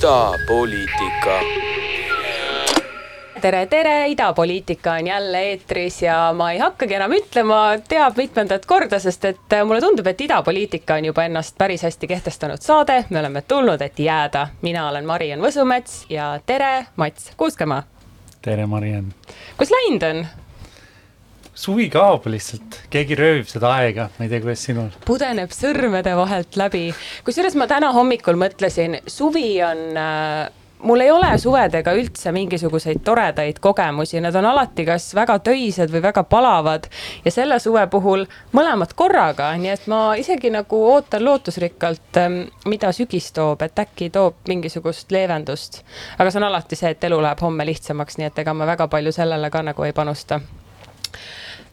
idapoliitika. tere, tere, idapoliitika on jälle eetris ja ma ei hakkagi enam ütlema, teab mitmendat korda, sest et mulle tundub, et idapoliitika on juba ennast päris hästi kehtestanud saade, me oleme tulnud, et jääda. mina olen Mariann Võsumets ja tere, Mats Kuuskemaa. tere, Mariann. kus läinud on? Suvi kaob lihtsalt, keegi röövib seda aega, ma ei tea, kuidas sinul. pudeneb sõrmede vahelt läbi, kusjuures ma täna hommikul mõtlesin, suvi on äh, mul ei ole suvedega üldse mingisuguseid toredaid kogemusi, nad on alati kas väga töised või väga palavad. ja selle suve puhul mõlemad korraga, nii et ma isegi nagu ootan lootusrikkalt, ähm, mida sügis toob, et äkki toob mingisugust leevendust. aga see on alati see, et elu läheb homme lihtsamaks, nii et ega ma väga palju sellele ka nagu ei panusta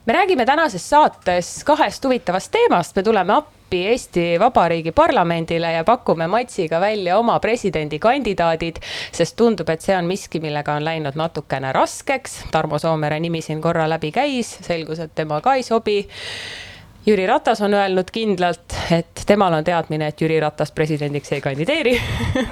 me räägime tänases saates kahest huvitavast teemast, me tuleme appi Eesti Vabariigi parlamendile ja pakume Matsiga välja oma presidendikandidaadid, sest tundub, et see on miski, millega on läinud natukene raskeks. Tarmo Soomere nimi siin korra läbi käis, selgus, et tema ka ei sobi Jüri Ratas on öelnud kindlalt, et temal on teadmine, et Jüri Ratas presidendiks ei kandideeri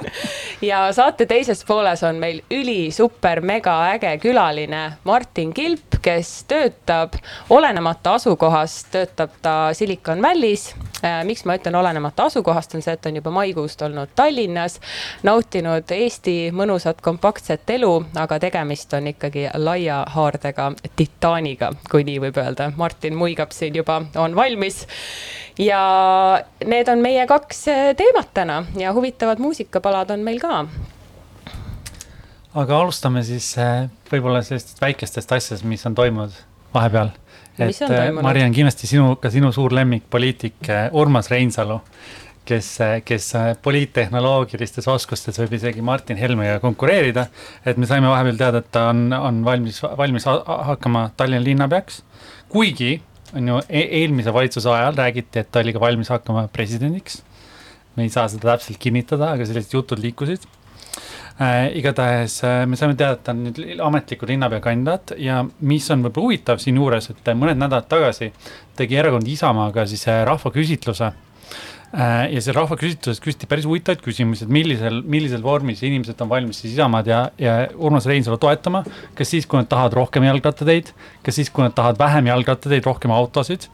ja saate teises pooles on meil üli super mega äge külaline Martin Kilp, kes töötab olenemata asukohast, töötab ta Silicon Valley's. Äh, miks ma ütlen olenemata asukohast, on see, et on juba maikuust olnud Tallinnas, nautinud Eesti mõnusat kompaktset elu, aga tegemist on ikkagi laia haardega titaaniga, kui nii võib öelda. Martin muigab siin juba, on valmis valmis. ja need on meie kaks äh, teemat täna ja huvitavad muusikapalad on meil ka. aga alustame siis äh, võib-olla sellistest väikestest asjadest, mis on toimunud vahepeal. Et äh, Mariann, kindlasti sinu, ka sinu suur lemmik, poliitik Urmas Reinsalu kes, kes poliittehnoloogilistes oskustes võib isegi Martin Helmega konkureerida. et me saime vahepeal teada, et ta on, on valmis, valmis hakkama Tallinna linnapeaks. kuigi on ju e eelmise valitsuse ajal räägiti, et ta oli ka valmis hakkama presidendiks. me ei saa seda täpselt kinnitada, aga sellised jutud liikusid äh,. Igatahes äh, me saime teada, et ta on nüüd ametliku linnapea kandidaat ja mis on võib-olla huvitav siinjuures, et mõned nädalad tagasi tegi erakond Isamaaga siis äh, rahvaküsitluse Äh, ja seal rahvaküsitluses küsiti päris huvitavaid küsimusi, et millisel, millisel vormis inimesed on valmis siis Isamaad ja, ja Urmas Reinsalu toetama. kas siis, kui nad tahavad rohkem jalgrattateid, kas siis, kui nad tahavad vähem jalgrattateid, rohkem autosid.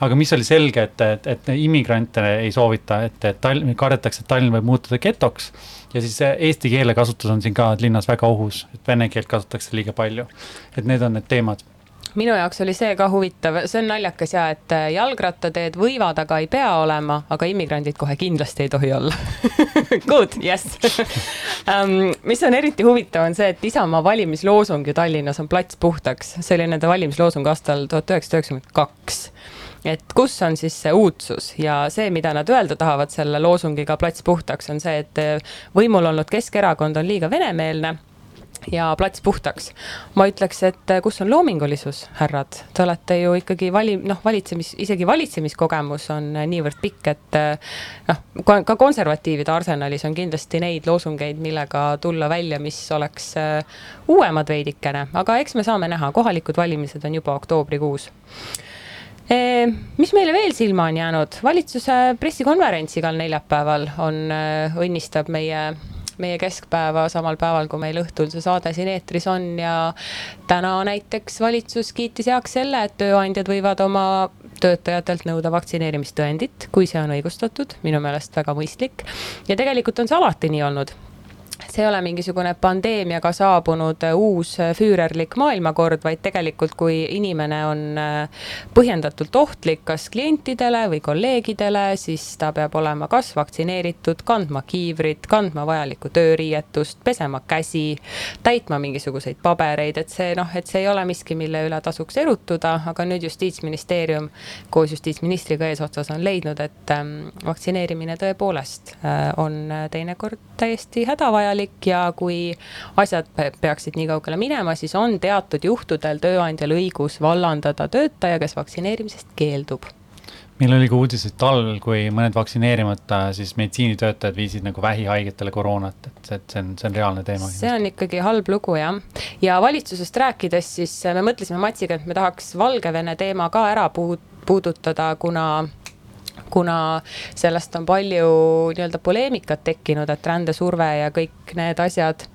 aga mis oli selge, et, et, et immigrante ei soovita, et, et Tallinn, kardetakse, et Tallinn võib muutuda getoks. Ja siis eesti keele kasutus on siin ka linnas väga ohus, et vene keelt kasutatakse liiga palju. et need on need teemad. Minu jaoks oli see ka huvitav, see on naljakas ja et äh, jalgrattateed võivad, aga ei pea olema, aga immigrandid kohe kindlasti ei tohi olla. Good, yes. Um,. mis on eriti huvitav, on see, et Isamaa valimisloosung ju Tallinnas on plats puhtaks, see oli nende valimisloosung aastal tuhat üheksasada üheksakümmend kaks et kus on siis see uudsus? Ja see, mida nad öelda tahavad selle loosungiga plats puhtaks, on see, et äh, võimul olnud Keskerakond on liiga venemeelne ja plats puhtaks. ma ütleks, et eh, kus on loomingulisus, härrad, te olete ju ikkagi vali-, noh, valitsemis, isegi valitsemiskogemus on eh, niivõrd pikk, et eh, noh, ka konservatiivide arsenalis on kindlasti neid loosungeid, millega tulla välja, mis oleks uuemad veidikene, aga eks me saame näha, kohalikud valimised on juba oktoobrikuus mis meile veel silma on jäänud, valitsuse pressikonverents igal neljapäeval on, õnnistab meie meie keskpäeva samal päeval, kui meil õhtul see saade siin eetris on ja täna näiteks valitsus kiitis heaks selle, et tööandjad võivad oma töötajatelt nõuda vaktsineerimistõendit, kui see on õigustatud, minu meelest väga mõistlik. ja tegelikult on see alati nii olnud see ei ole mingisugune pandeemiaga saabunud äh, uus äh, füürerlik maailmakord, vaid tegelikult, kui inimene on äh, põhjendatult ohtlik kas klientidele või kolleegidele, siis ta peab olema kas vaktsineeritud, kandma kiivrit, kandma vajalikku tööriietust, pesema käsi, täitma mingisuguseid pabereid, et see noh, et see ei ole miski, mille üle tasuks erutuda, aga nüüd justiitsministeerium koos justiitsministriga eesotsas on leidnud, et ähm, vaktsineerimine tõepoolest on teinekord täiesti hädavajalik vajalik ja kui asjad peaksid nii kaugele minema, siis on teatud juhtudel tööandjal õigus vallandada töötaja, kes vaktsineerimisest keeldub meil oli ka uudis, et talvel, kui mõned vaktsineerimata siis meditsiinitöötajad viisid nagu vähihaigetele koroonat, et see, et see on, see on reaalne teema. see on ikkagi halb lugu jah, ja valitsusest rääkides, siis me mõtlesime Matsiga, et me tahaks Valgevene teema ka ära puudutada, kuna kuna sellest on palju nii-öelda poleemikat tekkinud, et rändesurve ja kõik need asjad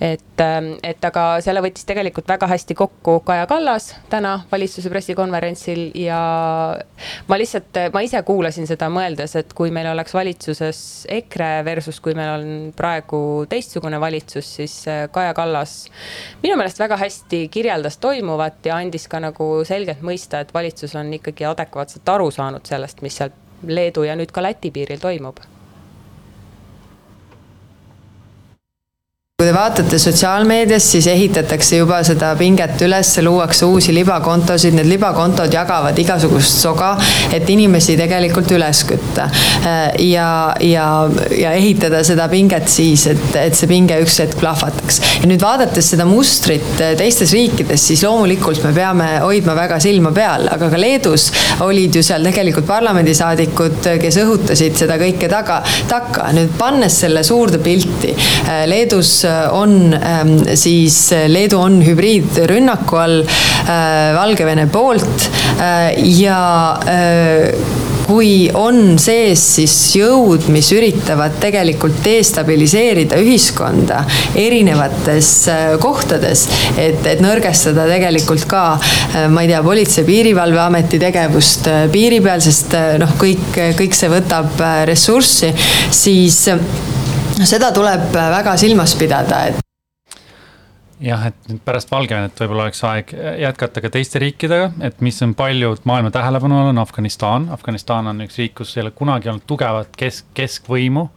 et, ähm, et aga selle võttis tegelikult väga hästi kokku Kaja Kallas täna valitsuse pressikonverentsil ja ma lihtsalt, ma ise kuulasin seda mõeldes, et kui meil oleks valitsuses EKRE versus kui meil on praegu teistsugune valitsus, siis äh, Kaja Kallas minu meelest väga hästi kirjeldas toimuvat ja andis ka nagu selgelt mõista, et valitsus on ikkagi adekvaatselt aru saanud sellest, mis seal Leedu ja nüüd ka Läti piiril toimub kui te vaatate sotsiaalmeedias, siis ehitatakse juba seda pinget üles, luuakse uusi libakontosid, need libakontod jagavad igasugust soga, et inimesi tegelikult üles kütta. ja, ja, ja ehitada seda pinget siis, et, et see pinge üks hetk plahvataks. ja nüüd vaadates seda mustrit teistes riikides, siis loomulikult me peame hoidma väga silma peal, aga ka Leedus olid ju seal tegelikult parlamendisaadikud, kes õhutasid seda kõike taga, takka. nüüd pannes selle suurde pilti, Leedus on ähm, siis Leedu on hübriidrünnaku all äh, Valgevene poolt. Äh, ja äh, kui on sees siis jõud, mis üritavad tegelikult destabiliseerida ühiskonda erinevates kohtades, et, et nõrgestada tegelikult ka ma ei tea, Politsei-Piirivalveameti tegevust piiri peal, sest noh, kõik, kõik see võtab ressurssi, siis seda tuleb väga silmas pidada, et jah, et nüüd pärast Valgevenet võib-olla oleks aeg jätkata ka teiste riikidega, et mis on paljud maailma tähelepanu all, on Afganistan. Afganistan on üks riik, kus ei ole kunagi olnud tugevat kesk, keskvõimu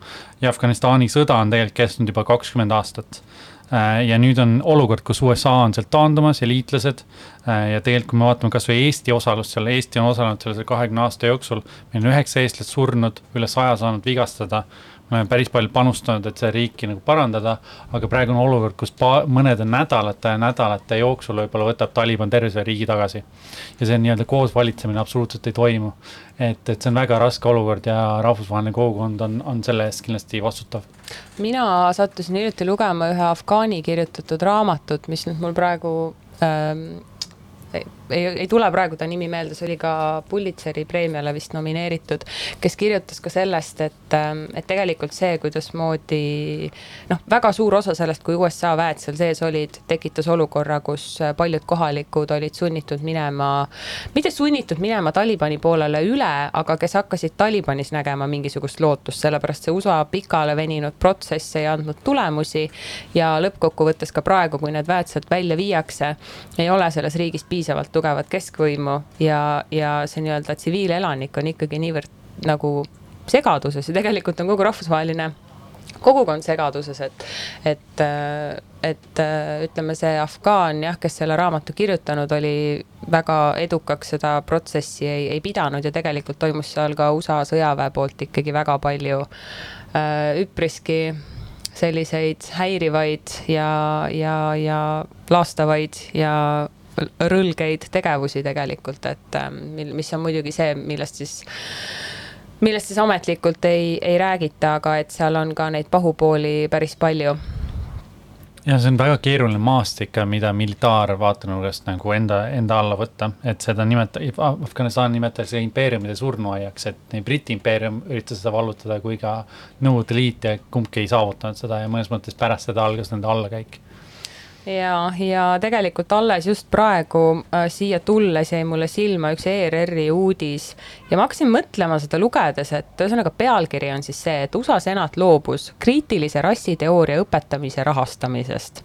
ja Afganistani sõda on tegelikult kestnud juba kakskümmend aastat. Äh, ja nüüd on olukord, kus USA on sealt taandumas ja liitlased. Äh, ja tegelikult, kui me vaatame kasvõi Eesti osalust seal, Eesti on osalenud selle kahekümne aasta jooksul, meil on üheksa eestlast surnud, üle saja saanud vigastada me oleme päris palju panustanud, et seda riiki nagu parandada, aga praegu on olukord, kus mõnede nädalate ja nädalate jooksul võib-olla võtab Taliban terve selle riigi tagasi. ja see nii-öelda koos valitsemine absoluutselt ei toimu. et, et see on väga raske olukord ja rahvusvaheline kogukond on, on selle eest kindlasti vastutav. mina sattusin hiljuti lugema ühe afgaani kirjutatud raamatut, mis nüüd mul praegu ähm, ei, ei tule praegu ta nimi meelde, see oli ka Pulitzeri preemiale vist nomineeritud, kes kirjutas ka sellest, et, ähm, et tegelikult see, kuidasmoodi noh, väga suur osa sellest, kui USA väed seal sees olid, tekitas olukorra, kus paljud kohalikud olid sunnitud minema, mitte sunnitud minema Talibani poolele üle, aga kes hakkasid Talibanis nägema mingisugust lootust, sellepärast see USA pikale veninud protsess ei andnud tulemusi ja lõppkokkuvõttes ka praegu, kui need väed sealt välja viiakse, ei ole selles riigis piisavalt tugevat keskvõimu ja, ja see nii-öelda tsiviilelanik on ikkagi niivõrd nagu segaduses ja tegelikult on kogu rahvusvaheline kogukond segaduses, et, et, et ütleme, see afgaan jah, kes selle raamatu kirjutanud oli, väga edukaks seda protsessi ei, ei pidanud ja tegelikult toimus seal ka USA sõjaväe poolt ikkagi väga palju äh, üpriski selliseid häirivaid ja, ja, ja laastavaid ja rõlgeid tegevusi tegelikult, et ähm, mil, mis on muidugi see, millest siis millest siis ametlikult ei, ei räägita, aga et seal on ka neid pahupooli päris palju. Ja see on väga keeruline maastik, mida militaarvaatenurgast nagu enda, enda alla võtta, et seda nimeta-, Afganistan nimetatakse impeeriumide surnuaiaks, et nii Briti impeerium üritas seda vallutada kui ka Nõukogude Liit ja kumbki ei saavutanud seda ja mõnes mõttes pärast seda algas nende allakäik ja, ja tegelikult alles just praegu äh, siia tulles jäi mulle silma üks ERR-i uudis ja ma hakkasin mõtlema seda lugedes, et ühesõnaga pealkiri on siis see, et USA senat loobus kriitilise rassiteooria õpetamise rahastamisest.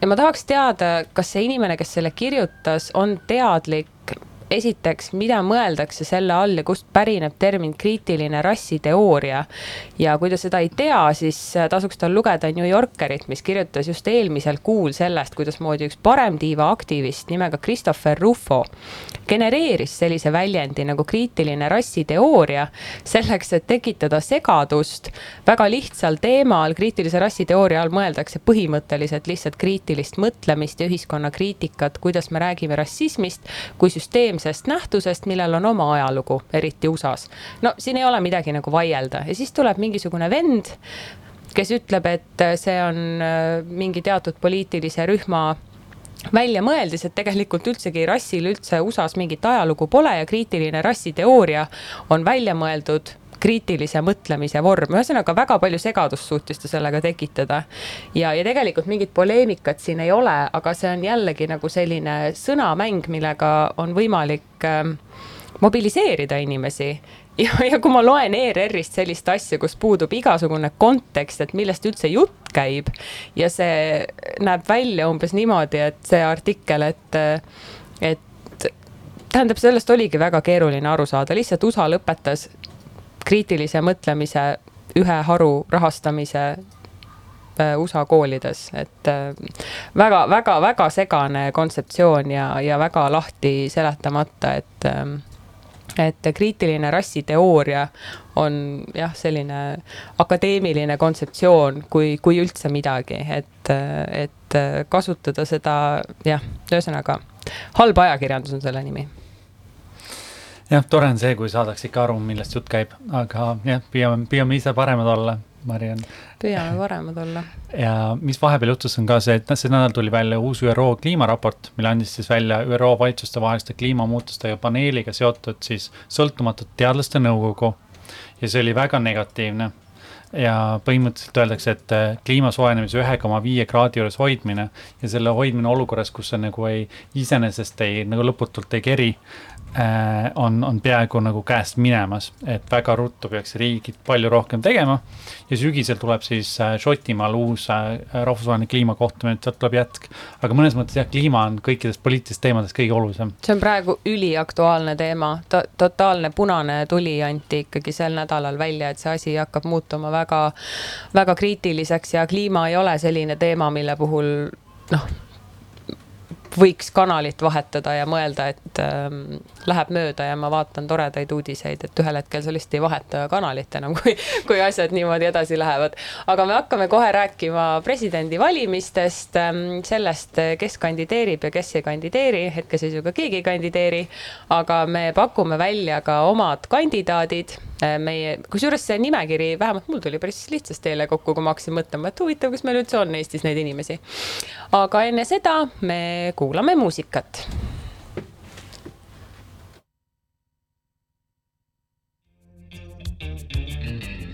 ja ma tahaks teada, kas see inimene, kes selle kirjutas, on teadlik esiteks, mida mõeldakse selle all ja kust pärineb termin kriitiline rassiteooria. ja kui ta seda ei tea, siis tasuks tal lugeda New Yorkerit, mis kirjutas just eelmisel kuul sellest, kuidasmoodi üks paremtiiva aktivist nimega Christopher Ruffo genereeris sellise väljendi nagu kriitiline rassiteooria selleks, et tekitada segadust väga lihtsal teemal. kriitilise rassiteooria all mõeldakse põhimõtteliselt lihtsalt kriitilist mõtlemist ja ühiskonnakriitikat, kuidas me räägime rassismist kui süsteem süsteemsest nähtusest, millel on oma ajalugu, eriti USA-s. no siin ei ole midagi nagu vaielda ja siis tuleb mingisugune vend, kes ütleb, et see on äh, mingi teatud poliitilise rühma välja mõeldis, et tegelikult üldsegi rassil üldse USA-s mingit ajalugu pole ja kriitiline rassiteooria on välja mõeldud kriitilise mõtlemise vorm, ühesõnaga väga palju segadust suutis ta sellega tekitada. ja, ja tegelikult mingit poleemikat siin ei ole, aga see on jällegi nagu selline sõnamäng, millega on võimalik äh, mobiliseerida inimesi. Ja, ja kui ma loen ERR-ist sellist asja, kus puudub igasugune kontekst, et millest üldse jutt käib ja see näeb välja umbes niimoodi, et see artikkel, et, et tähendab, sellest oligi väga keeruline aru saada, lihtsalt USA lõpetas kriitilise mõtlemise ühe haru rahastamise äh, USA koolides, et väga-väga-väga äh, segane kontseptsioon ja, ja väga lahti seletamata, et ähm, et kriitiline rassiteooria on jah, selline akadeemiline kontseptsioon, kui, kui üldse midagi, et, et kasutada seda jah, ühesõnaga halb ajakirjandus on selle nimi jah, tore on see, kui saadakse ikka aru, millest jutt käib, aga jah, püüame, püüame ise paremad olla Mariann. püüame paremad olla. ja mis vahepeal juhtus, on ka see, et noh, see nädal tuli välja uus ÜRO kliimaraport, mille andis siis välja ÜRO valitsustevaheliste kliimamuutustega paneeliga seotud siis sõltumatud teadlaste nõukogu. ja see oli väga negatiivne ja põhimõtteliselt öeldakse, et äh, kliima soojenemise ühe koma viie kraadi juures hoidmine ja selle hoidmine olukorras, kus see nagu ei, iseenesest ei, nagu lõputult ei keri, on, on peaaegu nagu käest minemas, et väga ruttu peaks riigid palju rohkem tegema. ja sügisel tuleb siis äh, Šotimaal uus äh, rahvusvaheline kliimakohtumine, sealt tuleb jätk. aga mõnes mõttes jah, kliima on kõikidest poliitilistest teemadest kõige olulisem. see on praegu üliaktuaalne teema to, totaalne punane tuli anti ikkagi sel nädalal välja, et see asi hakkab muutuma väga, väga kriitiliseks ja kliima ei ole selline teema, mille puhul noh võiks kanalit vahetada ja mõelda, et ähm, läheb mööda ja ma vaatan toredaid uudiseid, et ühel hetkel sa lihtsalt ei vaheta kanalit enam, kui, kui asjad niimoodi edasi lähevad. aga me hakkame kohe rääkima presidendivalimistest, ähm, sellest, kes kandideerib ja kes ei kandideeri, hetkeseisuga keegi ei kandideeri. aga me pakume välja ka omad kandidaadid Äh, meie, kusjuures see nimekiri, vähemalt mul tuli päris lihtsasti eile kokku, kui ma hakkasin mõtlema, et huvitav, kas meil üldse on Eestis neid inimesi. aga enne seda me kuulame muusikat. thank you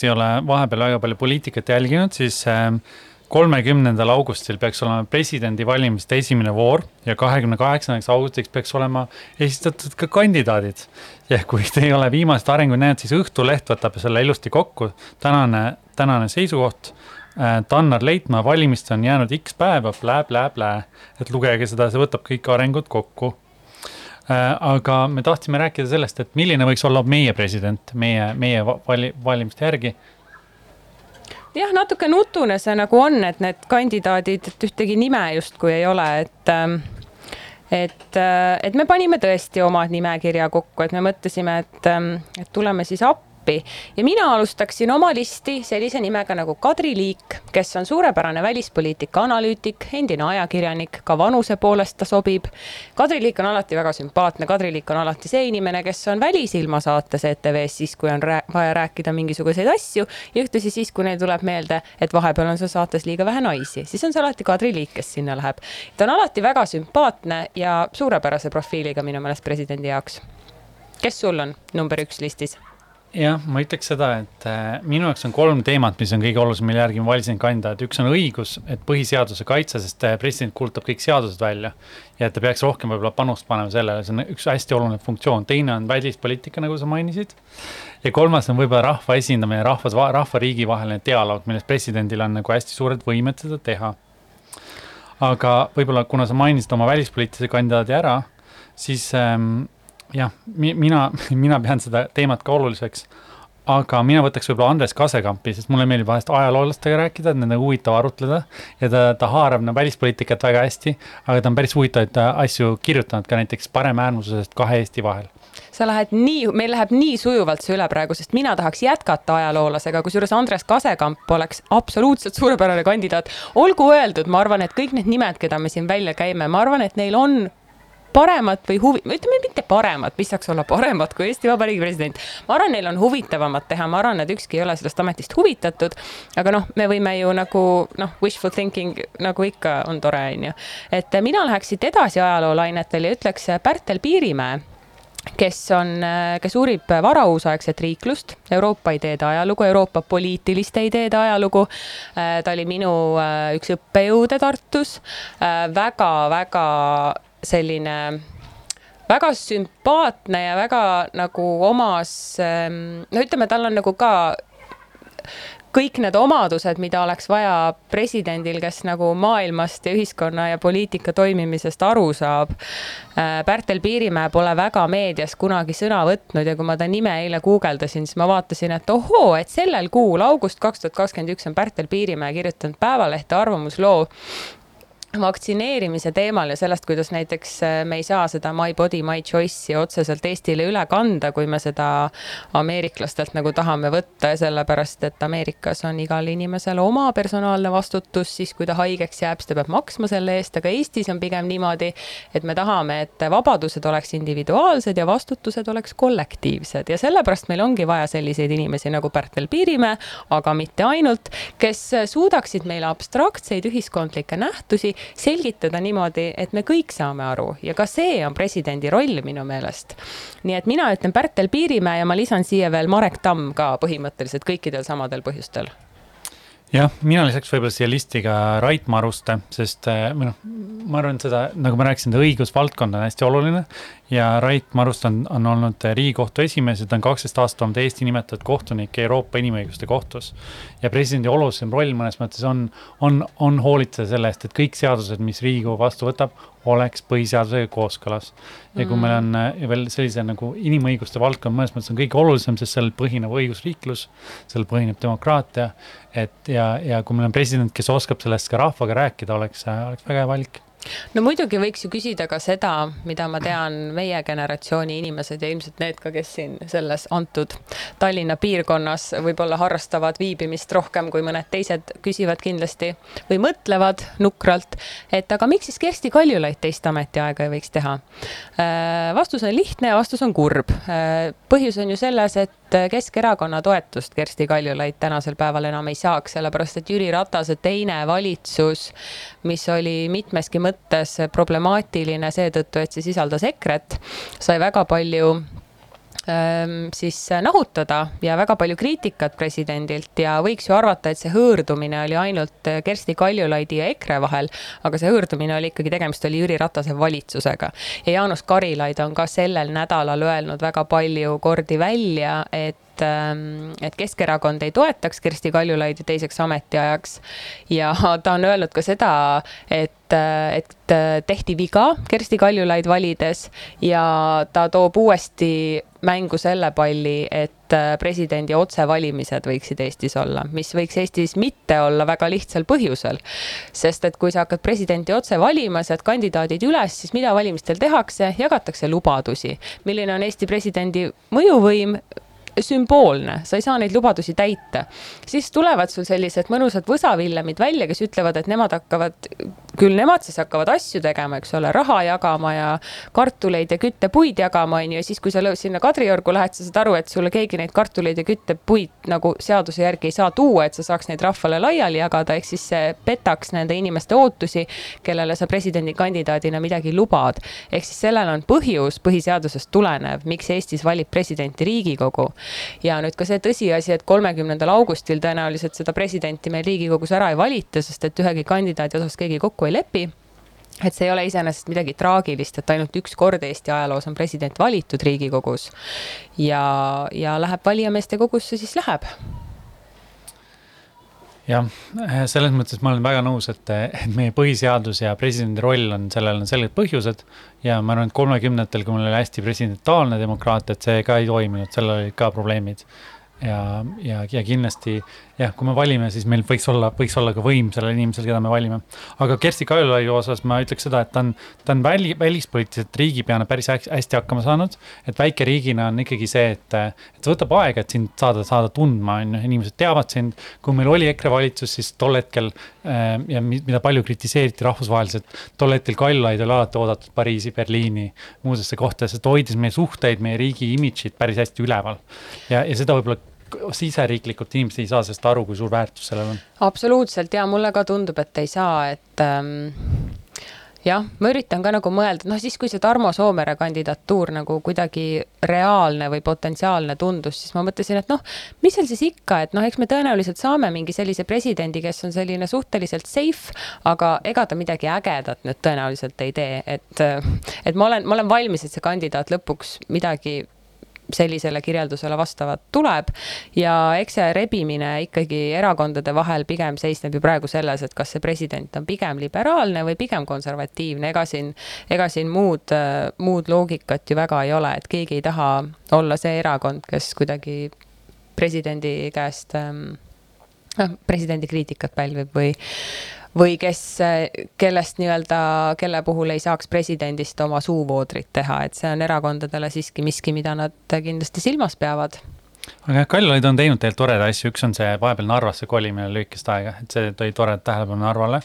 teist ei ole vahepeal väga palju poliitikat jälginud, siis ähm, kolmekümnendal augustil peaks olema presidendivalimiste esimene voor ja kahekümne kaheksandaks augustiks peaks olema esitatud ka kandidaadid. ja kui te ei ole viimaseid arenguid näinud, siis Õhtuleht võtab selle ilusti kokku, tänane, tänane seisukoht äh, Tannar Leitmaa valimist on jäänud X päeva blä,, blä-blä-blä, et lugege seda, see võtab kõik arengud kokku aga me tahtsime rääkida sellest, et milline võiks olla meie president meie, meie vali, valimiste järgi. jah, natuke nutune see nagu on, et need kandidaadid, et ühtegi nime justkui ei ole, et ähm, et, äh, et me panime tõesti oma nimekirja kokku, et me mõtlesime, et, ähm, et tuleme siis appi appi ja mina alustaksin oma listi sellise nimega nagu Kadri Liik, kes on suurepärane välispoliitika analüütik, endine ajakirjanik, ka vanuse poolest ta sobib. Kadri Liik on alati väga sümpaatne, Kadri Liik on alati see inimene, kes on Välisilma saates ETV-s siis, kui on rää vaja rääkida mingisuguseid asju ja ühtlasi siis, kui neil tuleb meelde, et vahepeal on seal saates liiga vähe naisi, siis on see alati Kadri Liik, kes sinna läheb. ta on alati väga sümpaatne ja suurepärase profiiliga minu meelest presidendi jaoks. kes sul on number üks listis? Jah, ma ütleks seda, et äh, minu jaoks on kolm teemat, mis on kõige olulisem, mille järgi ma valisin kandidaat, üks on õigus, et põhiseaduse kaitse, sest äh, president kuulutab kõik seadused välja. ja et ta peaks rohkem võib-olla panust panema sellele, see on üks hästi oluline funktsioon, teine on välispoliitika, nagu sa mainisid. ja kolmas on võib-olla rahva esindamine, rahvas, rahva-riigi vaheline dialoog, milles presidendil on nagu hästi suured võimed seda teha. aga võib-olla, kuna sa mainisid oma välispoliitilise kandidaadi ära, siis ähm, jah, mina, mina pean seda teemat ka oluliseks. aga mina võtaks võib-olla Andres Kasekampi, sest mulle meeldib vahest ajaloolastega rääkida, et nendega huvitav arutleda. ja ta, ta haarab no, välispoliitikat väga hästi, aga ta on päris huvitavaid asju kirjutanud ka näiteks paremäärmuslusest kahe Eesti vahel sa lähed nii, meil läheb nii sujuvalt see üle praegu, sest mina tahaks jätkata ajaloolasega, kusjuures Andres Kasekamp oleks absoluutselt suurepärane kandidaat. olgu öeldud, ma arvan, et kõik need nimed, keda me siin välja käime, ma arvan, et neil on paremat või huvi, ütleme mitte paremat, mis saaks olla paremat kui Eesti Vabariigi president. ma arvan, neil on huvitavamat teha, ma arvan, et ükski ei ole sellest ametist huvitatud. aga noh, me võime ju nagu noh, wishful thinking nagu ikka on tore, on ju. et mina läheks siit edasi ajaloolainetel ja ütleks Pärtel Piirimäe kes on, kes uurib varauusaegset riiklust, Euroopa ideede ajalugu, Euroopa poliitiliste ideede ajalugu. ta oli minu üks õppejõude Tartus väga-väga selline väga sümpaatne ja väga nagu omas, ehm, no ütleme, tal on nagu ka kõik need omadused, mida oleks vaja presidendil, kes nagu maailmast ja ühiskonna ja poliitika toimimisest aru saab. Äh, Pärtel Piirimäe pole väga meedias kunagi sõna võtnud ja kui ma ta nime eile guugeldasin, siis ma vaatasin, et ohoo, et sellel kuul, august kaks tuhat kakskümmend üks on Pärtel Piirimäe kirjutanud Päevalehte arvamusloo vaktsineerimise teemal ja sellest, kuidas näiteks äh, me ei saa seda My body, my choice'i otseselt Eestile üle kanda, kui me seda ameeriklastelt nagu tahame võtta ja sellepärast, et Ameerikas on igal inimesel oma personaalne vastutus, siis kui ta haigeks jääb, siis ta peab maksma selle eest, aga Eestis on pigem niimoodi, et me tahame, et vabadused oleks individuaalsed ja vastutused oleks kollektiivsed. Ja sellepärast meil ongi vaja selliseid inimesi nagu Pärtel Piirimäe, aga mitte ainult, kes suudaksid meile abstraktseid ühiskondlikke nähtusi selgitada niimoodi, et me kõik saame aru. Ja ka see on presidendi roll minu meelest. nii et mina ütlen Pärtel Piirimäe ja ma lisan siia veel Marek Tamm ka põhimõtteliselt kõikidel samadel põhjustel. Jah, mina lisaks võib-olla siia listi ka Rait Maruste, sest eh, või noh, ma arvan, et seda, nagu ma rääkisin, õigusvaldkond on hästi oluline ja Rait Maruste on, on olnud Riigikohtu esimees ja ta on kaksteist aastat olnud Eesti nimetatud kohtunik Euroopa Inimõiguste Kohtus. ja presidendi olulisem roll mõnes mõttes on, on, on hoolitseda selle eest, et kõik seadused, mis Riigikogu vastu võtab, oleks põhiseadusega kooskõlas. ja kui mm. meil on ja veel sellise nagu inimõiguste valdkond mõnes mõttes on kõige olulisem, sest sellel põhineb õigusriiklus, sellel põhineb demokraatia, et ja, ja kui meil on president, kes oskab sellest ka rahvaga rääkida, oleks, oleks väga hea valik no muidugi võiks ju küsida ka seda, mida ma tean, meie generatsiooni inimesed ja ilmselt need ka, kes siin selles antud Tallinna piirkonnas võib-olla harrastavad viibimist rohkem kui mõned teised, küsivad kindlasti või mõtlevad nukralt, et aga miks siis Kersti Kaljulaid teist ametiaega ei võiks teha? Äh, vastus on lihtne ja vastus on kurb. Äh, põhjus on ju selles, et Keskerakonna toetust Kersti Kaljulaid tänasel päeval enam ei saaks, sellepärast et Jüri Ratase teine valitsus, mis oli mitmeski mõttes problemaatiline seetõttu, et see sisaldas EKRE-t, sai väga palju siis nahutada ja väga palju kriitikat presidendilt ja võiks ju arvata, et see hõõrdumine oli ainult Kersti Kaljulaidi ja EKRE vahel, aga see hõõrdumine oli ikkagi, tegemist oli Jüri Ratase valitsusega. ja Jaanus Karilaid on ka sellel nädalal öelnud väga palju kordi välja, et et, ähm, et Keskerakond ei toetaks Kersti Kaljulaidi teiseks ametiajaks. ja ta on öelnud ka seda, et, et tehti viga Kersti Kaljulaid valides ja ta toob uuesti mängu selle palli, et presidendi otsevalimised võiksid Eestis olla, mis võiks Eestis mitte olla väga lihtsal põhjusel. sest et kui sa hakkad presidenti otse valima, sead kandidaadid üles, siis mida valimistel tehakse, jagatakse lubadusi. milline on Eesti presidendi mõjuvõim, sümboolne, sa ei saa neid lubadusi täita. siis tulevad sul sellised mõnusad võsavillemid välja, kes ütlevad, et nemad hakkavad, küll nemad siis hakkavad asju tegema, eks ole, raha jagama ja kartuleid ja küttepuid jagama, on ju, ja siis, kui sa sinna Kadriorgu lähed, sa saad aru, et sulle keegi neid kartuleid ja küttepuid nagu seaduse järgi ei saa tuua, et sa saaks neid rahvale laiali jagada, ehk siis see petaks nende inimeste ootusi, kellele sa presidendikandidaadina midagi lubad. ehk siis sellel on põhjus põhiseadusest tulenev, miks Eestis valib presidenti Riigikogu ja nüüd ka see tõsiasi, et kolmekümnendal augustil tõenäoliselt seda presidenti meil Riigikogus ära ei valita, sest et ühegi kandidaadi osas keegi kokku ei lepi. Et see ei ole iseenesest midagi traagilist, et ainult üks kord Eesti ajaloos on president valitud Riigikogus. Ja, ja läheb valijameeste kogusse, siis läheb jah, selles mõttes ma olen väga nõus, et, et meie põhiseadus ja presidendi roll on, sellel on selged põhjused. ja ma arvan, et kolmekümnendatel, kui meil oli hästi presidentaalne demokraatia, et see ka ei toiminud, sellel olid ka probleemid ja, ja, ja kindlasti jah, kui me valime, siis meil võiks olla, võiks olla ka võim sellel inimesel, keda me valime. aga Kersti Kaljulaiu osas ma ütleks seda, et ta on, ta on väli, välispoliitiliselt riigipeana päris hästi hakkama saanud. et väikeriigina on ikkagi see, et, et see võtab aega, et sind saada, saada tundma, on ju, inimesed teavad sind. kui meil oli EKRE valitsus, siis tol hetkel äh, ja mida palju kritiseeriti rahvusvaheliselt, tol hetkel Kaljulaid oli alati oodatud Pariisi, Berliini, muudesse kohtadesse, ta hoidis meie suhteid, meie riigi imidžit päris hästi üleval. ja, ja seda võib-olla siseriiklikult inimesed ei saa sellest aru, kui suur väärtus sellel on. absoluutselt ja mulle ka tundub, et ei saa, et ähm, jah, ma üritan ka nagu mõelda, noh siis, kui see Tarmo Soomere kandidatuur nagu kuidagi reaalne või potentsiaalne tundus, siis ma mõtlesin, et noh, mis seal siis ikka, et noh, eks me tõenäoliselt saame mingi sellise presidendi, kes on selline suhteliselt safe, aga ega ta midagi ägedat nüüd tõenäoliselt ei tee, et, et ma olen, ma olen valmis, et see kandidaat lõpuks midagi sellisele kirjeldusele vastavat tuleb. ja eks see rebimine ikkagi erakondade vahel pigem seisneb ju praegu selles, et kas see president on pigem liberaalne või pigem konservatiivne, ega siin, ega siin muud, muud loogikat ju väga ei ole, et keegi ei taha olla see erakond, kes kuidagi presidendi käest noh, presidendi kriitikat pälvib või või kes, kellest nii-öelda, kelle puhul ei saaks presidendist oma suuvoodrit teha, et see on erakondadele siiski miski, mida nad kindlasti silmas peavad aga jah, Kaljulaid on teinud tegelikult toredaid asju, üks on see vahepeal Narvasse kolimine lühikest aega, et see tõi toredat tähelepanu Narvale.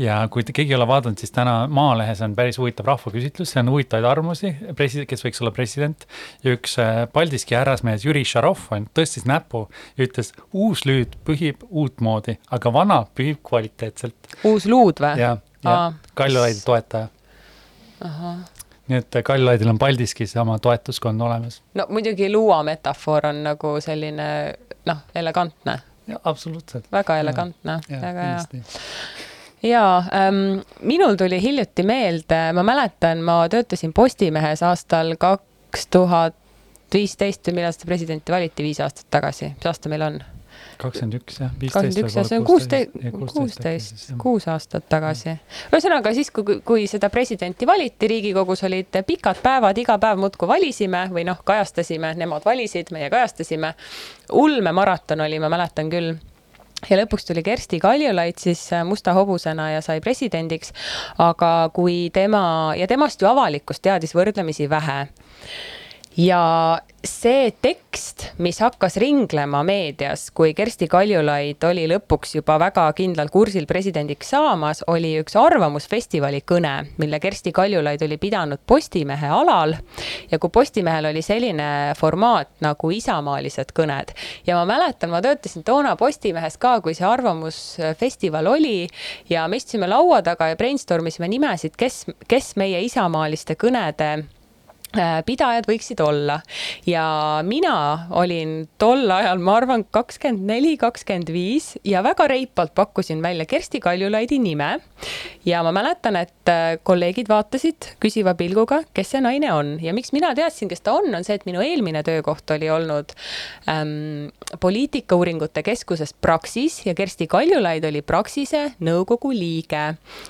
ja kui keegi ei ole vaadanud, siis täna Maalehes on päris huvitav rahvaküsitlus, see on huvitavaid arvamusi, president, kes võiks olla president. ja üks äh, Paldiski härrasmees Jüri Šarov on, tõstis näpu ja ütles, uus lüüd pühib uutmoodi, aga vana pühib kvaliteetselt. uus luud või? jah, ja Kaljulaidi toetaja. ahah nii et Kaljulaidil on Paldiskis oma toetuskond olemas. no muidugi luua metafoor on nagu selline noh, elegantne. absoluutselt. väga elegantne, väga hea jaa ähm,, minul tuli hiljuti meelde, ma mäletan, ma töötasin Postimehes aastal kaks tuhat viisteist või millal seda presidenti valiti, viis aastat tagasi, mis aasta meil on? Kakskümmend üks jah, kakskümmend üks jah, see on kuusteist, kuusteist, kuus aastat tagasi. ühesõnaga siis, kui, kui seda presidenti valiti, Riigikogus olid pikad päevad, iga päev muudkui valisime või noh, kajastasime, nemad valisid, meie kajastasime. ulmemaraton oli, ma mäletan küll ja lõpuks tuli Kersti Kaljulaid siis äh, musta hobusena ja sai presidendiks. aga kui tema ja temast ju avalikkus teadis võrdlemisi vähe ja see tekst, mis hakkas ringlema meedias, kui Kersti Kaljulaid oli lõpuks juba väga kindlal kursil presidendiks saamas, oli üks Arvamusfestivali kõne, mille Kersti Kaljulaid oli pidanud Postimehe alal. ja kui Postimehel oli selline formaat nagu isamaalised kõned ja ma mäletan, ma töötasin toona Postimehes ka, kui see Arvamusfestival oli ja me istusime laua taga ja brainstorm isime nimesid, kes, kes meie isamaaliste kõnede pidajad võiksid olla ja mina olin tol ajal, ma arvan, kakskümmend neli, kakskümmend viis ja väga reipalt pakkusin välja Kersti Kaljulaidi nime. ja ma mäletan, et äh, kolleegid vaatasid küsiva pilguga, kes see naine on ja miks mina teadsin, kes ta on, on see, et minu eelmine töökoht oli olnud ähm, poliitikauuringute keskuses Praxis ja Kersti Kaljulaid oli Praxise nõukogu liige.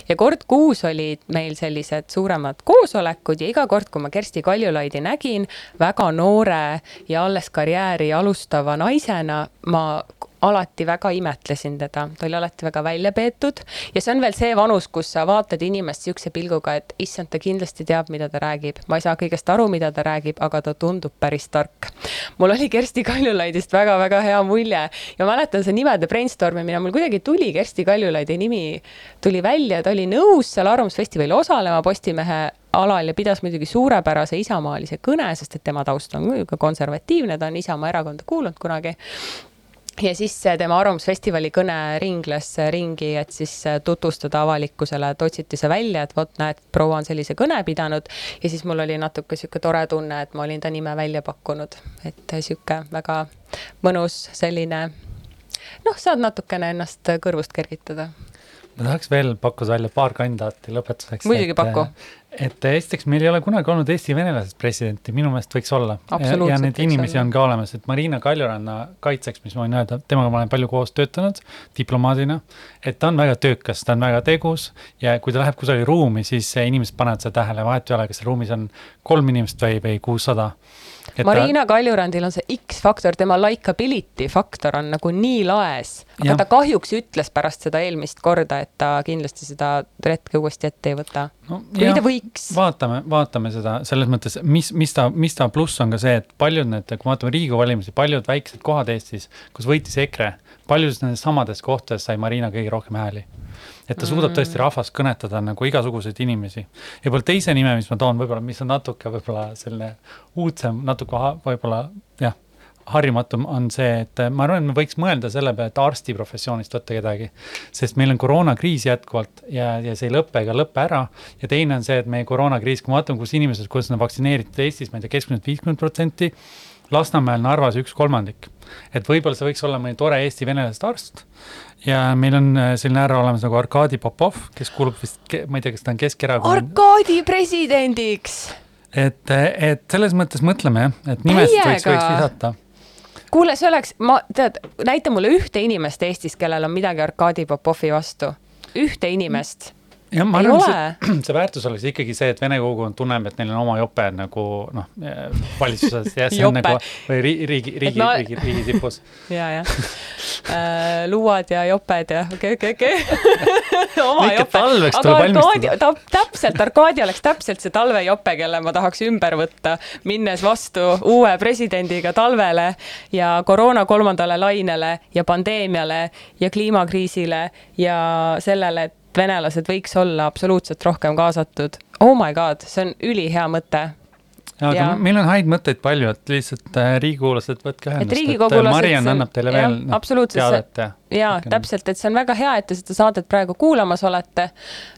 ja kord kuus olid meil sellised suuremad koosolekud ja iga kord, kui ma Kersti Kaljulaidi nägin väga noore ja alles karjääri alustava naisena, ma alati väga imetlesin teda, ta oli alati väga välja peetud. Ja see on veel see vanus, kus sa vaatad inimest sihukese pilguga, et issand, ta kindlasti teab, mida ta räägib. ma ei saa kõigest aru, mida ta räägib, aga ta tundub päris tark. mul oli Kersti Kaljulaidist väga-väga hea mulje. Ja mäletan see nimede brainstorm imine, mul kuidagi tuli. Kersti Kaljulaidi nimi, tuli välja, ta oli nõus seal Arvamusfestivalil osalema Postimehe alal ja pidas muidugi suurepärase isamaalise kõne, sest et tema taust on ka konservatiivne, ta on Isamaa erakonda kuulunud kunagi ja siis tema Arvamusfestivali kõne ringles ringi, et siis tutvustada avalikkusele, et otsiti see välja, et vot näed, proua on sellise kõne pidanud. ja siis mul oli natuke sihuke tore tunne, et ma olin ta nime välja pakkunud, et sihuke väga mõnus selline noh, saad natukene ennast kõrvust kergitada ma tahaks veel pakkuda välja paar kandidaati lõpetuseks. muidugi paku. Et esiteks, meil ei ole kunagi olnud Eesti venelasest presidenti, minu meelest võiks olla. ja neid inimesi olla. on ka olemas, et Marina Kaljuranna kaitseks, mis ma võin öelda, temaga ma olen palju koos töötanud diplomaadina, et ta on väga töökas, ta on väga tegus ja kui ta läheb kusagile ruumi, siis inimesed panevad seda tähele, vahet ei ole, kas ruumis on kolm inimest või, või kuussada Marina ta... Kaljurandil on see X-faktor, tema likability faktor on nagu nii laes, aga ja. ta kahjuks ütles pärast seda eelmist korda, et ta kindlasti seda retke uuesti ette ei võta no,. või ta võiks. vaatame, vaatame seda selles mõttes, mis, mis ta, mis ta pluss on ka see, et paljud need, kui me vaatame Riigikogu valimisi, paljud väiksed kohad Eestis, kus võitis EKRE, paljudes nendes samades kohtades sai Marina kõige rohkem hääli et ta suudab tõesti mm. rahvast kõnetada nagu igasuguseid inimesi. ja võib-olla teise nime, mis ma toon võib-olla, mis on natuke võib-olla selline uudsem, natuke võib-olla jah, harjumatum on see, et ma arvan, et me võiks mõelda selle peale, et arstiprofessioonist võtta kedagi. sest meil on koroonakriis jätkuvalt ja, ja see ei lõpe ega lõpe ära. ja teine on see, et meie koroonakriis, kui me vaatame, kus inimesed, kuidas nad vaktsineeritud Eestis, ma ei tea, keskmiselt viiskümmend protsenti. Lasnamäel, Narvas üks kolmandik. et võib-olla see võiks olla mõni tore Eesti venelasest arst ja meil on äh, selline härra olemas nagu Arkadi Popov, kes kuulub vist, ma ei tea, kas ta on Keskerakonna. Arkadi presidendiks. et, et selles mõttes mõtleme jah, et nimesid võiks, võiks visata kuule, see oleks, ma, tead, näita mulle ühte inimest Eestis, kellel on midagi Arkadi Popovi vastu. ühte inimest jah, ma arvan, see, see väärtus oleks ikkagi see, et vene kogukond tunneb, et neil on oma jope nagu noh, valitsuses ja see on nagu või riigi, riigi, riigi no..., riigi, riigi tipus. ja, jah äh,, luuad ja joped ja okei okay,, okei okay,, okei. Oma jope. aga Arkaadia, ta täpselt, Arkaadia oleks täpselt see talvejope, kelle ma tahaks ümber võtta, minnes vastu uue presidendiga talvele ja koroona kolmandale lainele ja pandeemiale ja kliimakriisile ja sellele, et venelased võiks olla absoluutselt rohkem kaasatud. Oh my god, see on ülihea mõte aga ja. meil on häid mõtteid palju, et lihtsalt äh, riigikogulased, võtke ühendust, et, äh, Mariann annab teile ja, veel no, teadet ja. ja täpselt, et see on väga hea, et te seda saadet praegu kuulamas olete.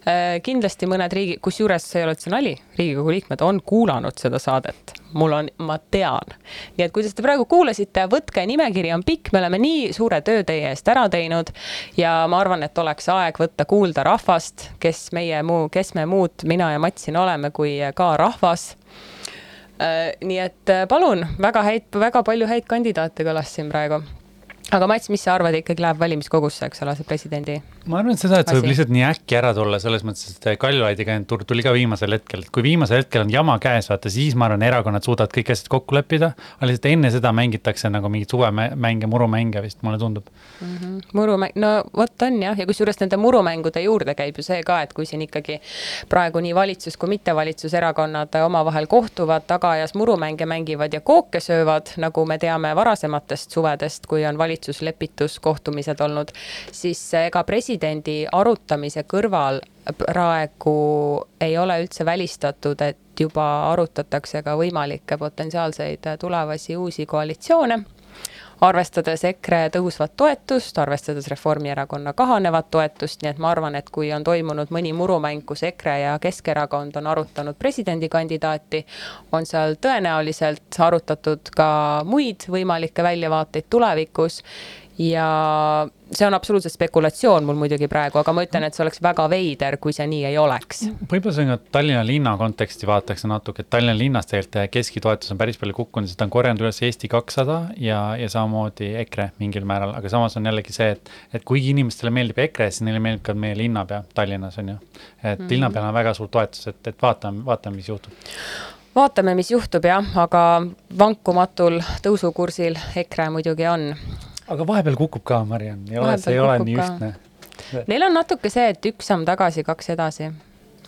Äh, kindlasti mõned riigi, kusjuures see ei ole üldse nali, riigikogu liikmed on kuulanud seda saadet, mul on, ma tean. nii et kui te seda praegu kuulasite, võtke, nimekiri on pikk, me oleme nii suure töö teie eest ära teinud ja ma arvan, et oleks aeg võtta kuulda rahvast, kes meie muu, kes me muud, mina ja Mats siin oleme, kui ka rahvas nii et äh, palun, väga häid, väga palju häid kandidaate kõlas siin praegu aga Mats, mis sa arvad, ikkagi läheb valimiskogusse, eks ole, see presidendi? Ma arvan, et seda, et see võib lihtsalt nii äkki ära tulla, selles mõttes, et Kaljulaidi kandidaatuur tuli ka viimasel hetkel, et kui viimasel hetkel on jama käes, vaata siis ma arvan, erakonnad suudavad kõik asjad kokku leppida. aga lihtsalt enne seda mängitakse nagu mingeid suvemänge, murumänge vist, mulle tundub mm. -hmm. murumäng, no vot on jah, ja kusjuures nende murumängude juurde käib ju see ka, et kui siin ikkagi praegu nii valitsus kui mittevalitsuserakonnad omavahel kohtuvad, tagaajas murumänge mängivad ja kooke söövad, nagu me teame varasematest suvedest, kui on valitsus valitsuslepituskohtumised olnud, siis ega presidendi arutamise kõrval praegu ei ole üldse välistatud, et juba arutatakse ka võimalikke potentsiaalseid tulevasi uusi koalitsioone arvestades EKRE tõusvat toetust, arvestades Reformierakonna kahanevat toetust, nii et ma arvan, et kui on toimunud mõni murumäng, kus EKRE ja Keskerakond on arutanud presidendikandidaati, on seal tõenäoliselt arutatud ka muid võimalikke väljavaateid tulevikus ja see on absoluutselt spekulatsioon mul muidugi praegu, aga ma ütlen, et see oleks väga veider, kui see nii ei oleks. võib-olla see on ka Tallinna linna konteksti vaataks natuke, et Tallinna linnas tegelikult keskitoetus on päris palju kukkunud, seda on korjanud üles Eesti kakssada ja, ja samamoodi EKRE mingil määral, aga samas on jällegi see, et, et kuigi inimestele meeldib EKRE, siis neile meeldib ka meie linnapea Tallinnas on ju. et mm -hmm. linnapeal on väga suur toetus, et, et vaatame, vaatame, mis juhtub vaatame, mis juhtub jah, aga vankumatul tõusukursil EKRE muidugi on aga vahepeal kukub ka, Mariann, ei ole, see ei ole nii ühtne. Neil on natuke see, et üks samm tagasi, kaks edasi.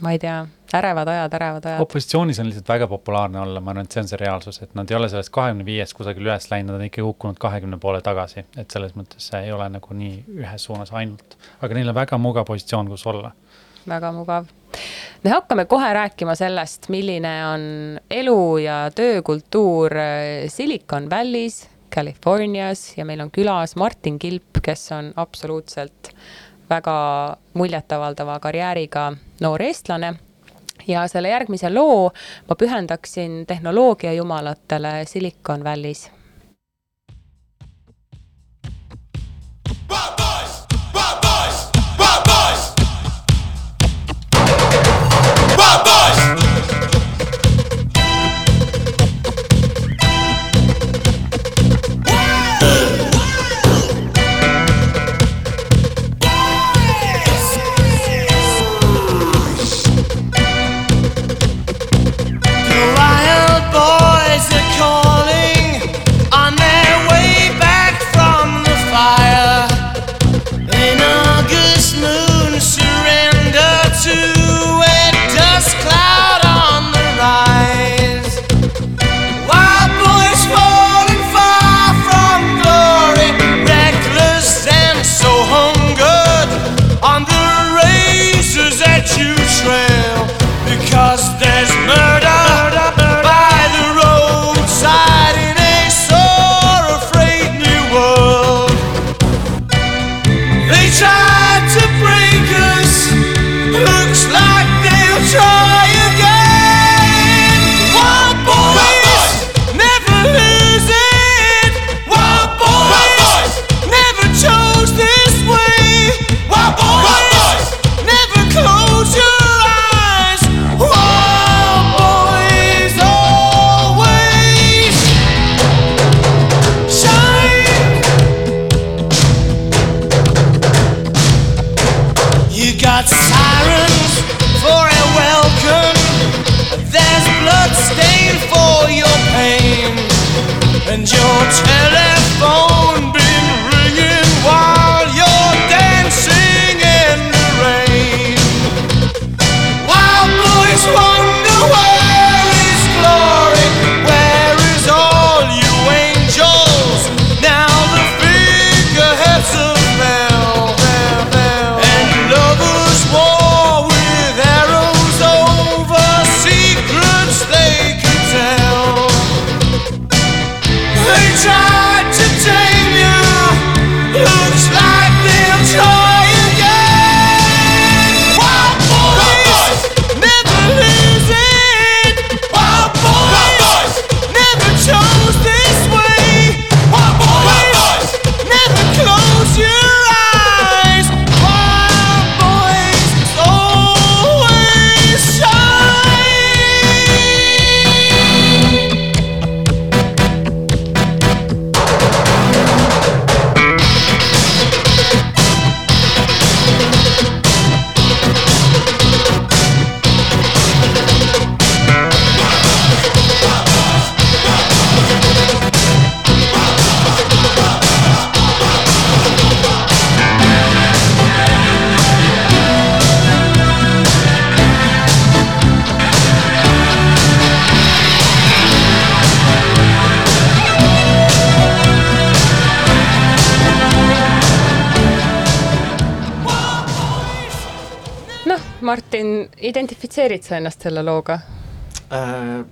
ma ei tea, ärevad ajad, ärevad ajad. opositsioonis on lihtsalt väga populaarne olla, ma arvan, et see on see reaalsus, et nad ei ole sellest kahekümne viiest kusagil üles läinud, nad on ikka kukkunud kahekümne poole tagasi, et selles mõttes see ei ole nagu nii ühes suunas ainult. aga neil on väga mugav positsioon, kus olla. väga mugav me hakkame kohe rääkima sellest, milline on elu ja töökultuur Silicon Valley's Californias ja meil on külas Martin Kilp, kes on absoluutselt väga muljetavaldava karjääriga noor eestlane. Ja selle järgmise loo ma pühendaksin tehnoloogia jumalatele Silicon Valley's identifitseerid sa ennast selle looga äh,?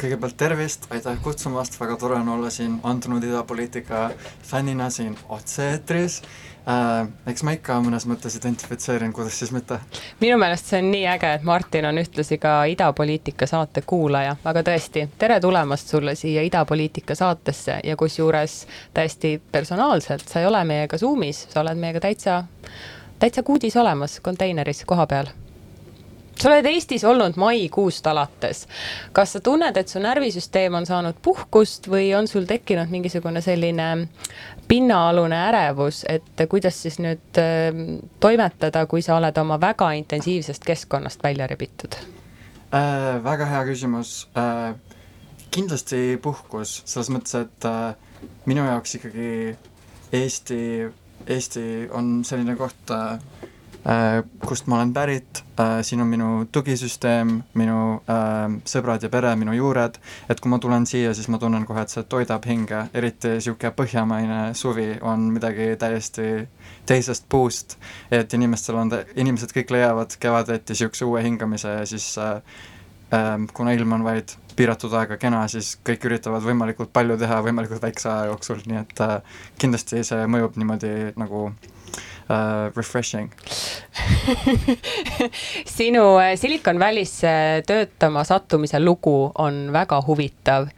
kõigepealt tervist, aitäh kutsumast, väga tore on olla siin andunud idapoliitika fännina siin otse-eetris äh,. eks ma ikka mõnes mõttes identifitseerin, kuidas siis mitte. minu meelest see on nii äge, et Martin on ühtlasi ka idapoliitika saate kuulaja, aga tõesti, tere tulemast sulle siia idapoliitika saatesse ja kusjuures täiesti personaalselt, sa ei ole meiega Zoomis, sa oled meiega täitsa, täitsa kuudis olemas konteineris koha peal sa oled Eestis olnud maikuust alates. kas sa tunned, et su närvisüsteem on saanud puhkust või on sul tekkinud mingisugune selline pinnaalune ärevus, et kuidas siis nüüd äh, toimetada, kui sa oled oma väga intensiivsest keskkonnast välja rebitud äh,? väga hea küsimus äh,. kindlasti puhkus, selles mõttes, et äh, minu jaoks ikkagi Eesti, Eesti on selline koht äh, kust ma olen pärit, äh, siin on minu tugisüsteem, minu äh, sõbrad ja pere, minu juured, et kui ma tulen siia, siis ma tunnen kohe, et see toidab hinge, eriti niisugune põhjamaine suvi on midagi täiesti teisest puust, et inimestel on, inimesed kõik leiavad kevadeti niisuguse uue hingamise ja siis äh, kuna ilm on vaid piiratud aega kena, siis kõik üritavad võimalikult palju teha võimalikult väikse aja jooksul, nii et äh, kindlasti see mõjub niimoodi nagu äh, uh, refreshing sinu äh, Silicon Valley'sse töötama sattumise lugu on väga huvitav.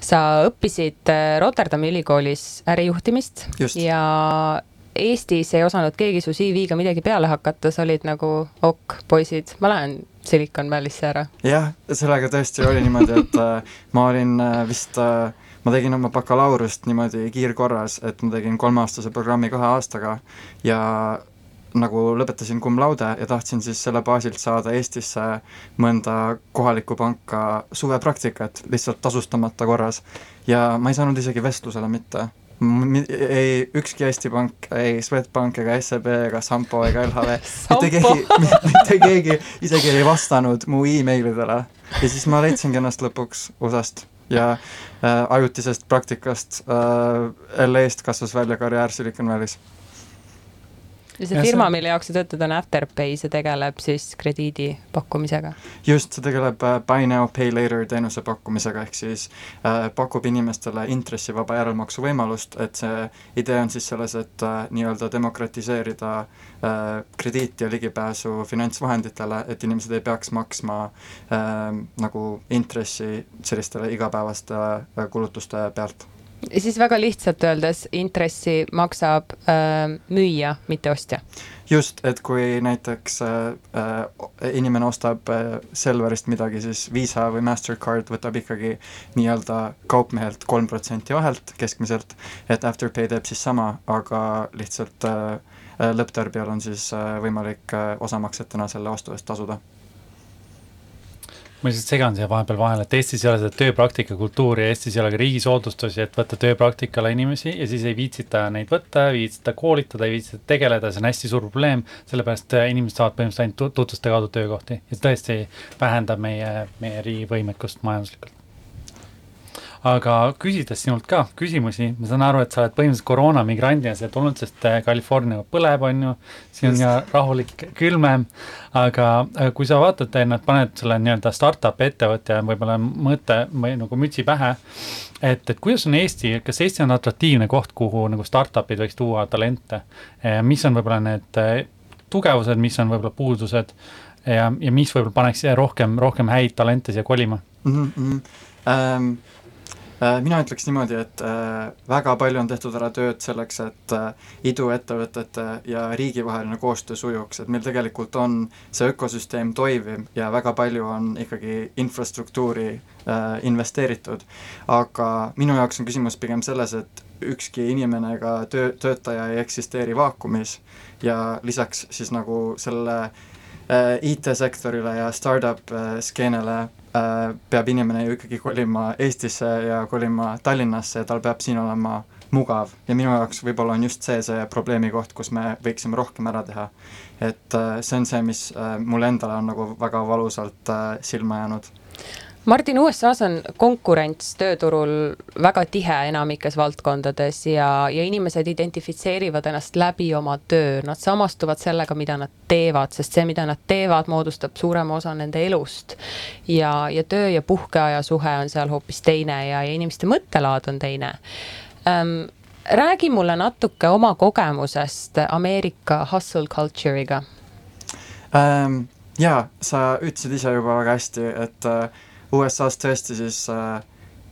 sa õppisid äh, Rotterdami ülikoolis ärijuhtimist Just. ja Eestis ei osanud keegi su CV-ga midagi peale hakata, sa olid nagu ok, poisid, ma lähen Silicon Valley'sse ära. jah, sellega tõesti oli niimoodi, et äh, ma olin äh, vist äh, ma tegin oma bakalaureust niimoodi kiirkorras, et ma tegin kolmeaastase programmi kahe aastaga ja nagu lõpetasin cum laude ja tahtsin siis selle baasilt saada Eestisse mõnda kohalikku panka suvepraktikat lihtsalt tasustamata korras. ja ma ei saanud isegi vestlusele mitte. ei ükski Eesti Pank, ei Swedbank ega SEB ega Sampo ega LHV mitte keegi, mitte keegi isegi ei vastanud mu emailidele. ja siis ma leidsingi ennast lõpuks USA-st ja ajutisest praktikast äh, LA-st kasvas välja karjäär Silicon Valley's ja see firma, mille jaoks sa töötad, on Afterpay, see tegeleb siis krediidi pakkumisega? just, see tegeleb äh, buy now, pay later teenuse pakkumisega, ehk siis äh, pakub inimestele intressivaba järelmaksu võimalust, et see idee on siis selles, et äh, nii-öelda demokratiseerida äh, krediiti ja ligipääsu finantsvahenditele, et inimesed ei peaks maksma äh, nagu intressi sellistele igapäevaste äh, kulutuste pealt siis väga lihtsalt öeldes intressi maksab äh, müüja, mitte ostja. just, et kui näiteks äh, äh, inimene ostab äh, Selverist midagi, siis Visa või Mastercard võtab ikkagi nii-öelda kaupmehelt kolm protsenti vahelt keskmiselt, et Afterpay teeb siis sama, aga lihtsalt äh, äh lõpptarbijal on siis äh, võimalik äh, osamaksetena selle ostu eest tasuda ma lihtsalt segan siia vahepeal vahele, et Eestis ei ole seda tööpraktika kultuuri, Eestis ei ole ka riigi soodustusi, et võtta tööpraktikale inimesi ja siis ei viitsita neid võtta, ei viitsita koolitada, ei viitsita tegeleda, see on hästi suur probleem, sellepärast äh, inimesed saavad põhimõtteliselt ainult tutvuste kaudu töökohti. Ja see tõesti vähendab meie, meie riigi võimekust majanduslikult aga küsides sinult ka küsimusi, ma saan aru, et sa oled põhimõtteliselt koroonamigrandina siia tulnud, sest äh, California põleb, on ju, siin on ja rahulik külmem, aga äh, kui sa vaatad, nad paned selle nii-öelda startup'i ettevõtja võib-olla mõte või nagu mütsi pähe, et, et kuidas on Eesti, kas Eesti on atraktiivne koht, kuhu nagu startup'id võiks tuua talente, mis on võib-olla need äh, tugevused, mis on võib-olla puudused ja, ja mis võib-olla paneks rohkem, rohkem häid talente siia kolima mm? -hmm. Um mina ütleks niimoodi, et äh, väga palju on tehtud ära tööd selleks, et äh, iduettevõtete ja riigi vaheline koostöö sujuks, et meil tegelikult on see ökosüsteem toimiv ja väga palju on ikkagi infrastruktuuri investeeritud. aga minu jaoks on küsimus pigem selles, et ükski inimene ega töö, töötaja ei eksisteeri vaakumis ja lisaks siis nagu selle IT-sektorile ja startup skeenele Äh, peab inimene ju ikkagi kolima Eestisse ja kolima Tallinnasse ja tal peab siin olema mugav ja minu jaoks võib-olla on just see see probleemikoht, kus me võiksime rohkem ära teha. et äh, see on see, mis äh, mulle endale on nagu väga valusalt silma jäänud Martin, USA-s on konkurents tööturul väga tihe enamikes valdkondades ja, ja inimesed identifitseerivad ennast läbi oma töö, nad samastuvad sellega, mida nad teevad, sest see, mida nad teevad, moodustab suurema osa nende elust. ja, ja töö ja puhkeaja suhe on seal hoopis teine ja, ja inimeste mõttelaad on teine ähm, räägi mulle natuke oma kogemusest Ameerika hustle culture'iga ähm,. jaa, sa ütlesid ise juba väga hästi, et äh, USA-s tõesti siis äh,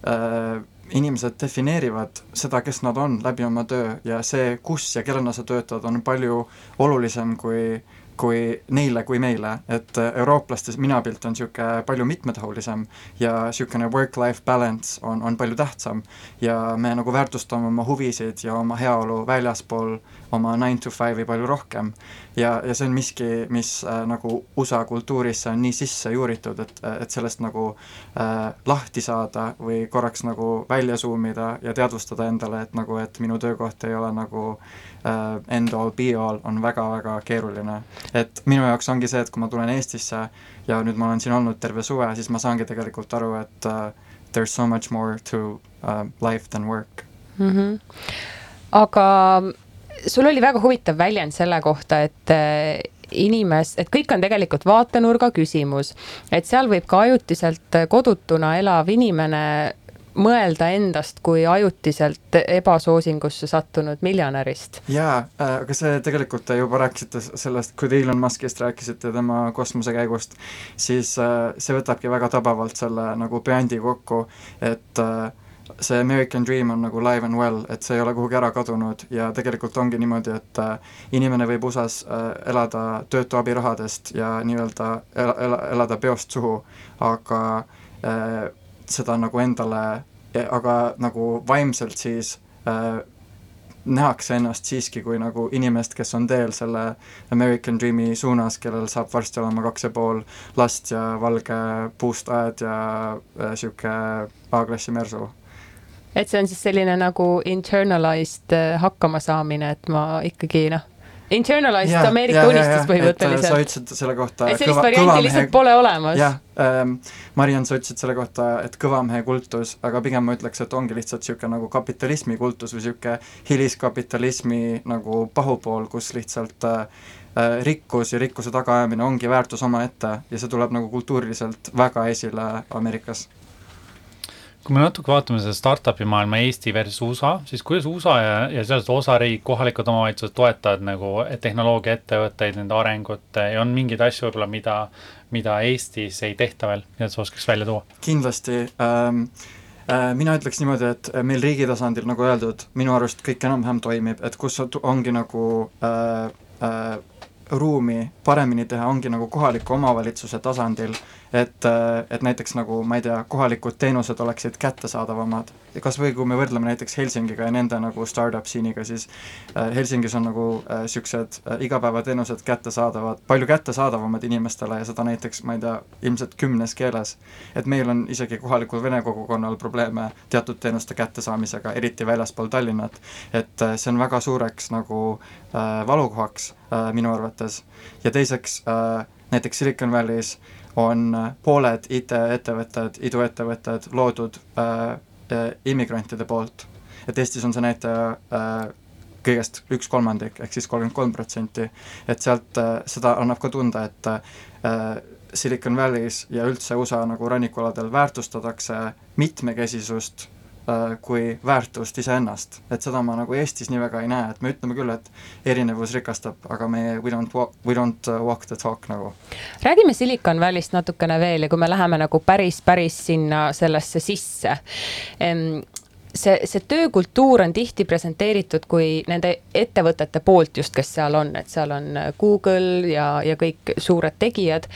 äh, inimesed defineerivad seda, kes nad on läbi oma töö ja see, kus ja kellena sa töötad, on palju olulisem kui kui neile kui meile, et äh, eurooplastes minapilt on niisugune palju mitmetahulisem ja niisugune work-life balance on, on palju tähtsam. ja me nagu väärtustame oma huvisid ja oma heaolu väljaspool oma nine to five'i palju rohkem. ja, ja see on miski, mis äh, nagu USA kultuurisse on nii sisse juuritud, et, et sellest nagu äh, lahti saada või korraks nagu välja zoom ida ja teadvustada endale, et nagu, et minu töökoht ei ole nagu äh, end all be all, on väga-väga keeruline. et minu jaoks ongi see, et kui ma tulen Eestisse ja nüüd ma olen siin olnud terve suve, siis ma saangi tegelikult aru, et uh, there is so much more to uh, life than work mm. -hmm. aga sul oli väga huvitav väljend selle kohta, et äh, inimes-, et kõik on tegelikult vaatenurga küsimus. et seal võib ka ajutiselt kodutuna elav inimene mõelda endast kui ajutiselt ebasoosingusse sattunud miljonärist. jaa äh,, aga see tegelikult te juba rääkisite sellest, kui te Elon Muskist rääkisite tema kosmosekäigust, siis äh, see võtabki väga tabavalt selle nagu brändi kokku, et äh, see American Dream on nagu live and well, et see ei ole kuhugi ära kadunud ja tegelikult ongi niimoodi, et äh, inimene võib USA-s äh, elada töötu abirahadest ja nii-öelda ela, ela, elada peost suhu, aga äh, seda nagu endale, aga nagu vaimselt siis äh, nähakse ennast siiski kui nagu inimest, kes on teel selle American Dream'i suunas, kellel saab varsti olema kaks ja pool last ja valge puust aed ja niisugune äh, A-klassi mersu et see on siis selline nagu internalized äh, hakkamasaamine, et ma ikkagi noh Internalized ja, Ameerika ja, unistus äh, põhimõtteliselt. sa ütlesid selle kohta et sellist varianti lihtsalt pole olemas. jah ähm,, Mariann, sa ütlesid selle kohta, et kõvamehe kultus, aga pigem ma ütleks, et ongi lihtsalt niisugune nagu kapitalismi kultus või niisugune hiliskapitalismi nagu pahupool, kus lihtsalt äh, äh, rikkus ja rikkuse tagaajamine ongi väärtus omaette ja see tuleb nagu kultuuriliselt väga esile Ameerikas kui me natuke vaatame seda startup'i maailma Eesti versus USA, siis kuidas USA ja, ja sealsed osariik, kohalikud omavalitsused toetavad nagu tehnoloogiaettevõtteid, nende arengut ja on mingeid asju võib-olla, mida, mida Eestis ei tehta veel, mida sa oskaks välja tuua? kindlasti ähm, äh, mina ütleks niimoodi, et meil riigi tasandil, nagu öeldud, minu arust kõik enam-vähem toimib, et kus ongi nagu äh, äh, ruumi paremini teha, ongi nagu kohaliku omavalitsuse tasandil et, äh, et näiteks nagu ma ei tea, kohalikud teenused oleksid kättesaadavamad. kas või kui me võrdleme näiteks Helsingiga ja nende nagu startup scene'iga, siis äh, Helsingis on nagu niisugused äh, äh, igapäevateenused kättesaadavad, palju kättesaadavamad inimestele ja seda näiteks, ma ei tea, ilmselt kümnes keeles. et meil on isegi kohalikul vene kogukonnal probleeme teatud teenuste kättesaamisega, eriti väljaspool Tallinnat. et äh, see on väga suureks nagu äh, valukohaks äh, minu arvates ja teiseks äh, näiteks Silicon Valley's on äh, pooled IT-ettevõtted, iduettevõtted loodud äh, äh, immigrantide poolt. et Eestis on see näitaja äh, kõigest üks kolmandik, ehk siis kolmkümmend kolm protsenti, et sealt äh, seda annab ka tunda, et äh, Silicon Valley's ja üldse USA nagu rannikualadel väärtustatakse mitmekesisust kui väärtust iseennast. et seda ma nagu Eestis nii väga ei näe, et me ütleme küll, et erinevus rikastab, aga me, we don't we don't uh, walk the talk nagu. räägime Silicon Valley'st natukene veel ja kui me läheme nagu päris, päris sinna sellesse sisse see, see töökultuur on tihti presenteeritud kui nende ettevõtete poolt just, kes seal on, et seal on Google ja, ja kõik suured tegijad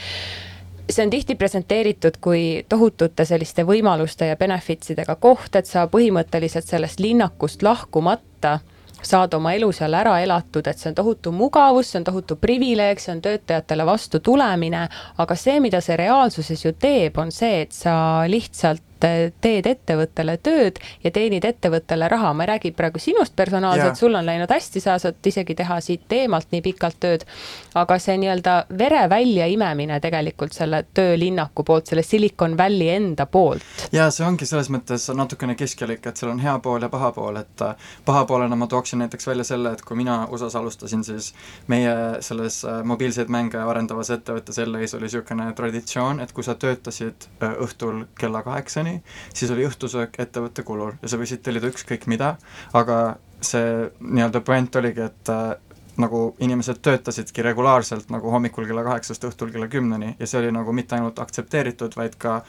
see on tihti presenteeritud kui tohutute selliste võimaluste ja benefits idega koht, et sa põhimõtteliselt sellest linnakust lahkumata saad oma elu seal ära elatud, et see on tohutu mugavus, see on tohutu privileeg, see on töötajatele vastu tulemine, aga see, mida see reaalsuses ju teeb, on see, et sa lihtsalt teed ettevõttele tööd ja teenid ettevõttele raha, ma ei räägi praegu sinust personaalselt, sul on läinud hästi, sa saad isegi teha siit teemalt nii pikalt tööd, aga see nii-öelda vere väljaimemine tegelikult selle töölinnaku poolt, selle Silicon Valley enda poolt. ja see ongi selles mõttes natukene keskelik, et seal on hea pool ja paha pool, et äh, paha poolena ma tooksin näiteks välja selle, et kui mina USA-s alustasin, siis meie selles äh, mobiilseid mänge arendavas ettevõttes LA-s oli niisugune traditsioon, et kui sa töötasid äh, õhtul kella kaheksani, siis oli õhtusöök ettevõtte kulul ja sa võisid tellida ükskõik mida, aga see nii-öelda point oligi, et äh, nagu inimesed töötasidki regulaarselt nagu hommikul kella kaheksast õhtul kella kümneni ja see oli nagu mitte ainult aktsepteeritud, vaid ka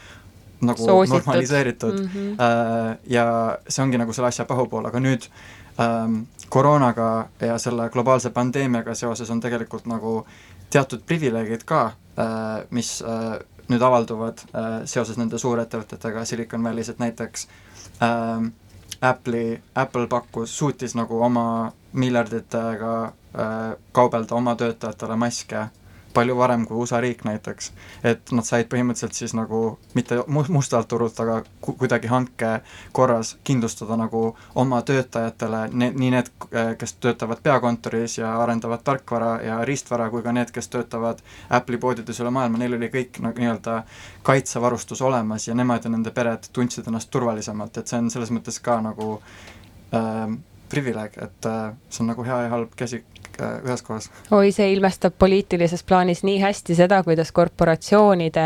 nagu Soositud. normaliseeritud mm. -hmm. Äh, ja see ongi nagu selle asja pahupool, aga nüüd ähm, koroonaga ja selle globaalse pandeemiaga seoses on tegelikult nagu teatud privileegid ka äh,, mis äh, nüüd avalduvad äh, seoses nende suurettevõtetega Silicon Valley's, et näiteks äh, Apple'i, Apple pakkus, suutis nagu oma miljarditega äh, kaubelda oma töötajatele maske palju varem kui USA riik näiteks. et nad said põhimõtteliselt siis nagu mitte mustalt turult, aga ku-, kuidagi hanke korras kindlustada nagu oma töötajatele, ne-, nii need, kes töötavad peakontoris ja arendavad tarkvara ja riistvara, kui ka need, kes töötavad Apple'i poodides üle maailma, neil oli kõik nagu nii-öelda kaitsevarustus olemas ja nemad ja nende pered tundsid ennast turvalisemalt, et see on selles mõttes ka nagu äh, privileeg, et äh, see on nagu hea ja halb käsi ühes kohas. oi, see ilmestab poliitilises plaanis nii hästi seda, kuidas korporatsioonide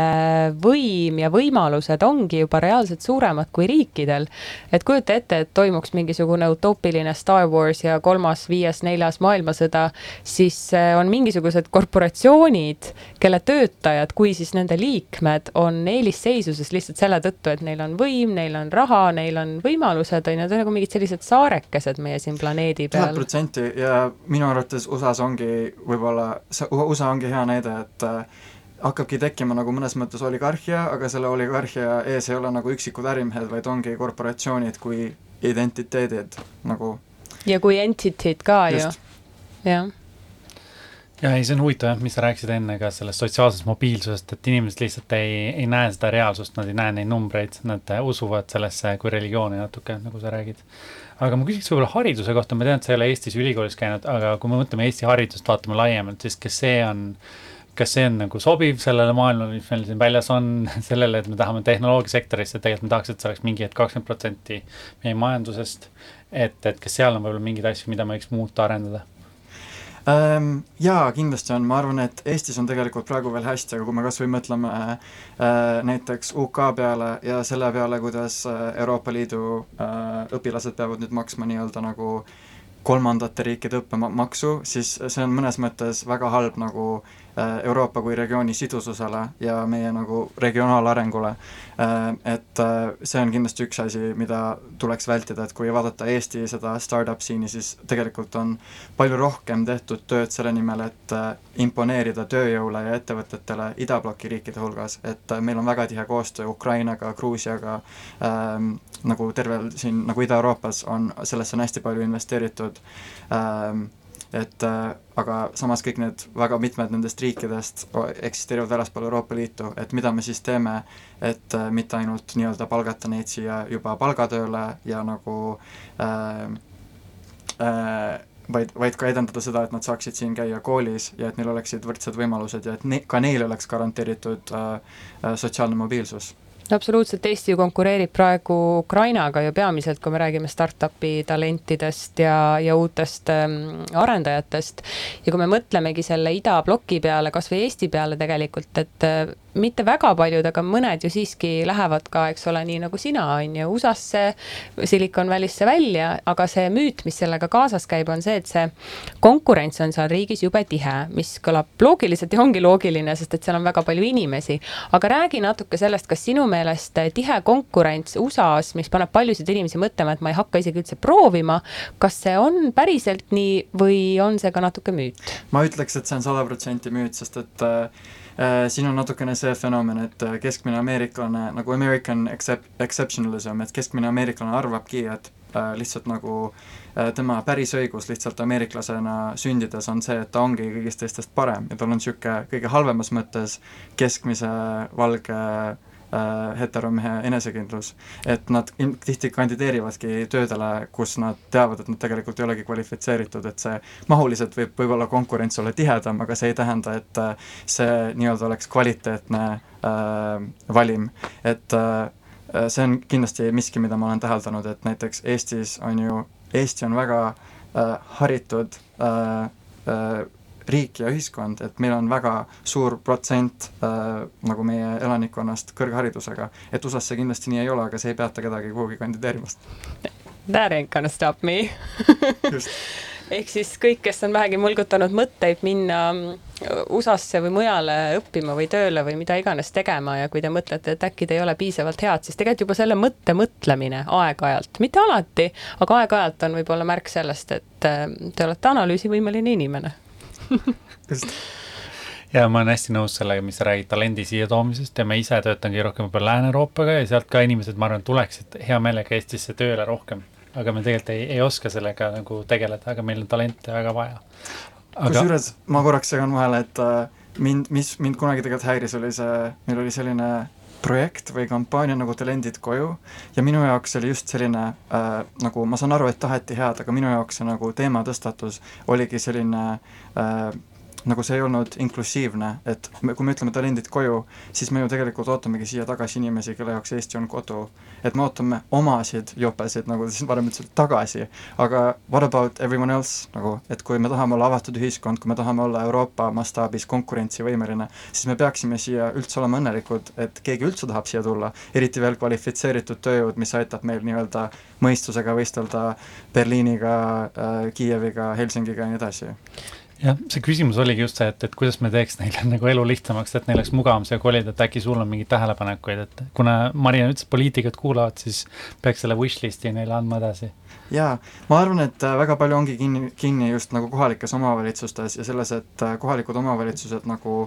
võim ja võimalused ongi juba reaalselt suuremad kui riikidel. et kujuta ette, et toimuks mingisugune utoopiline Star Wars ja kolmas, viies, neljas maailmasõda, siis äh, on mingisugused korporatsioonid, kelle töötajad, kui siis nende liikmed on eelisseisuses lihtsalt selle tõttu, et neil on võim, neil on raha, neil on võimalused, on ju, need on nagu mingid sellised saarekesed meie siin planeedi peal. tuhat protsenti ja minu arvates mõttes USA-s ongi võib-olla, USA ongi hea näide, et äh, hakkabki tekkima nagu mõnes mõttes oligarhia, aga selle oligarhia ees ei ole nagu üksikud ärimehed, vaid ongi korporatsioonid kui identiteedid nagu. ja kui entity'd ka Just. ju, jah ja ei, see on huvitav jah, mis sa rääkisid enne ka sellest sotsiaalsest mobiilsusest, et inimesed lihtsalt ei, ei näe seda reaalsust, nad ei näe neid numbreid, nad usuvad sellesse kui religiooni natuke, nagu sa räägid aga ma küsiks võib-olla hariduse kohta, ma tean, et sa ei ole Eestis ülikoolis käinud, aga kui me mõtleme Eesti haridust, vaatame laiemalt, siis kas see on, kas see on nagu sobiv sellele maailmale, mis meil siin väljas on, sellele, et me tahame tehnoloogiasektorisse, tegelikult me tahaks, et see oleks mingi hetk kakskümmend protsenti meie majandusest. et, et kas seal on võib-olla mingeid asju, mida me võiks muuta, arendada Ähm, jaa, kindlasti on, ma arvan, et Eestis on tegelikult praegu veel hästi, aga kui me kas või mõtleme äh, näiteks UK peale ja selle peale, kuidas äh, Euroopa Liidu äh, õpilased peavad nüüd maksma nii-öelda nagu kolmandate riikide õppemaksu, siis see on mõnes mõttes väga halb nagu Äh, Euroopa kui regiooni sidususele ja meie nagu regionaalarengule. Äh, et äh, see on kindlasti üks asi, mida tuleks vältida, et kui vaadata Eesti seda startup scene'i, siis tegelikult on palju rohkem tehtud tööd selle nimel, et imponeerida tööjõule ja ettevõtetele idabloki riikide hulgas, et meil on väga tihe koostöö Ukrainaga, Gruusiaga ähm,, nagu tervel siin, nagu Ida-Euroopas on, sellesse on hästi palju investeeritud ähm, et äh, aga samas kõik need, väga mitmed nendest riikidest eksisteerivad väljaspool Euroopa Liitu, et mida me siis teeme, et äh, mitte ainult nii-öelda palgata neid siia juba palgatööle ja nagu äh, äh, vaid, vaid ka edendada seda, et nad saaksid siin käia koolis ja et neil oleksid võrdsed võimalused ja et ne-, ka neile oleks garanteeritud äh, äh sotsiaalne mobiilsus absoluutselt, Eesti ju konkureerib praegu Ukrainaga ju peamiselt, kui me räägime startup'i talentidest ja, ja uutest ähm, arendajatest. ja kui me mõtlemegi selle idabloki peale, kasvõi Eesti peale tegelikult, et äh, mitte väga paljud, aga mõned ju siiski lähevad ka, eks ole, nii nagu sina, on ju, USA-sse, Silicon Valley'sse välja, aga see müüt, mis sellega kaasas käib, on see, et see konkurents on seal riigis jube tihe, mis kõlab loogiliselt ja ongi loogiline, sest et seal on väga palju inimesi. aga räägi natuke sellest, kas sinu meelest tihe konkurents USA-s, mis paneb paljusid inimesi mõtlema, et ma ei hakka isegi üldse proovima, kas see on päriselt nii või on see ka natuke müüt? ma ütleks, et see on sada protsenti müüt, sest et äh, siin on natukene see fenomen, et äh, keskmine ameeriklane, nagu American excep-, exceptionalism, et keskmine ameeriklane arvabki, et äh, lihtsalt nagu äh, tema päris õigus lihtsalt ameeriklasena sündides on see, et ta ongi kõigist teistest parem ja tal on niisugune kõige halvemas mõttes keskmise valge äh, heteromehe enesekindlus. et nad tihti kandideerivadki töödele, kus nad teavad, et nad tegelikult ei olegi kvalifitseeritud, et see mahuliselt võib võib-olla konkurents olla tihedam, aga see ei tähenda, et äh, see nii-öelda oleks kvaliteetne äh, valim, et äh, see on kindlasti miski, mida ma olen täheldanud, et näiteks Eestis on ju, Eesti on väga äh, haritud äh, äh, riik ja ühiskond, et meil on väga suur protsent äh, nagu meie elanikkonnast kõrgharidusega. et USA-s see kindlasti nii ei ole, aga see ei peata kedagi kuhugi kandideerimast. That ain't gonna stop me ehk siis kõik, kes on vähegi mõlgutanud mõtteid minna mm, USA-sse või mujale õppima või tööle või mida iganes tegema ja kui te mõtlete, et äkki te ei ole piisavalt head, siis tegelikult juba selle mõtte mõtlemine aeg-ajalt, mitte alati, aga aeg-ajalt on võib-olla märk sellest, et äh, te olete analüüsivõimeline inimene ja ma olen hästi nõus sellega, mis sa räägid talendi siia toomisest ja ma ise töötangi rohkem võib-olla Lääne-Euroopaga ja sealt ka inimesed, ma arvan, tuleksid hea meelega Eestisse tööle rohkem. aga me tegelikult ei, ei oska sellega nagu tegeleda, aga meil on talente väga vaja aga.... kusjuures ma korraks segan vahele, et äh, mind, mis mind kunagi tegelikult häiris, oli see, meil oli selline projekt või kampaania nagu Talendid koju. Ja minu jaoks oli just selline äh, nagu ma saan aru, et taheti head, aga minu jaoks see nagu teematõstatus oligi selline äh, nagu see ei olnud inklusiivne, et me, kui me ütleme talendid koju, siis me ju tegelikult ootamegi siia tagasi inimesi, kelle jaoks Eesti on kodu. et me ootame omasid jopesid, nagu te siin varem ütlesite, tagasi, aga what about everyone else, nagu, et kui me tahame olla avatud ühiskond, kui me tahame olla Euroopa mastaabis konkurentsivõimeline, siis me peaksime siia üldse olema õnnelikud, et keegi üldse tahab siia tulla, eriti veel kvalifitseeritud tööjõud, mis aitab meil nii-öelda mõistusega võistelda Berliiniga äh,, Kiieviga, Helsingiga ja nii edasi jah, see küsimus oligi just see, et, et kuidas me teeks neile nagu elu lihtsamaks, et neil oleks mugavam siia kolida, et äkki sul on mingeid tähelepanekuid, et kuna Mariann ütles, poliitikud kuulavad, siis peaks selle wish list'i neile andma edasi. jaa, ma arvan, et äh, väga palju ongi kinni, kinni just nagu kohalikes omavalitsustes ja selles, et äh, kohalikud omavalitsused nagu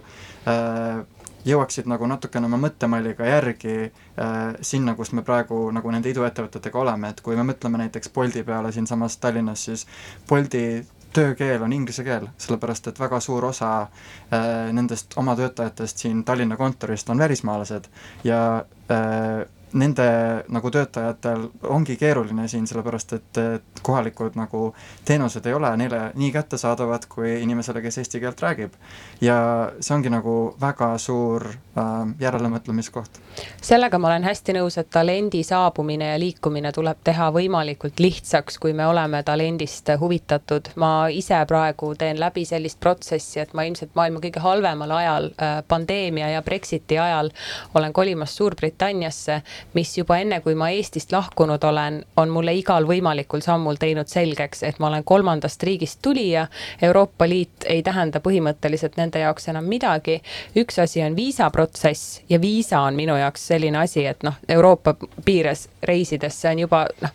äh, jõuaksid nagu natukene oma mõttemalliga järgi äh, sinna, kus me praegu nagu nende iduettevõtetega oleme, et kui me mõtleme näiteks Bolti peale siinsamas Tallinnas, siis Bolti töökeel on inglise keel, sellepärast et väga suur osa äh, nendest oma töötajatest siin Tallinna kontorist on välismaalased ja äh, nende nagu töötajatel ongi keeruline siin, sellepärast et, et kohalikud nagu teenused ei ole neile nii kättesaadavad kui inimesele, kes eesti keelt räägib. ja see ongi nagu väga suur äh, järelemõtlemiskoht. sellega ma olen hästi nõus, et talendi saabumine ja liikumine tuleb teha võimalikult lihtsaks, kui me oleme talendist huvitatud. ma ise praegu teen läbi sellist protsessi, et ma ilmselt maailma kõige halvemal ajal äh,, pandeemia ja Brexiti ajal olen kolimas Suurbritanniasse mis juba enne, kui ma Eestist lahkunud olen, on mulle igal võimalikul sammul teinud selgeks, et ma olen kolmandast riigist tulija. Euroopa Liit ei tähenda põhimõtteliselt nende jaoks enam midagi. üks asi on viisaprotsess ja viisa on minu jaoks selline asi, et noh, Euroopa piires reisides see on juba noh,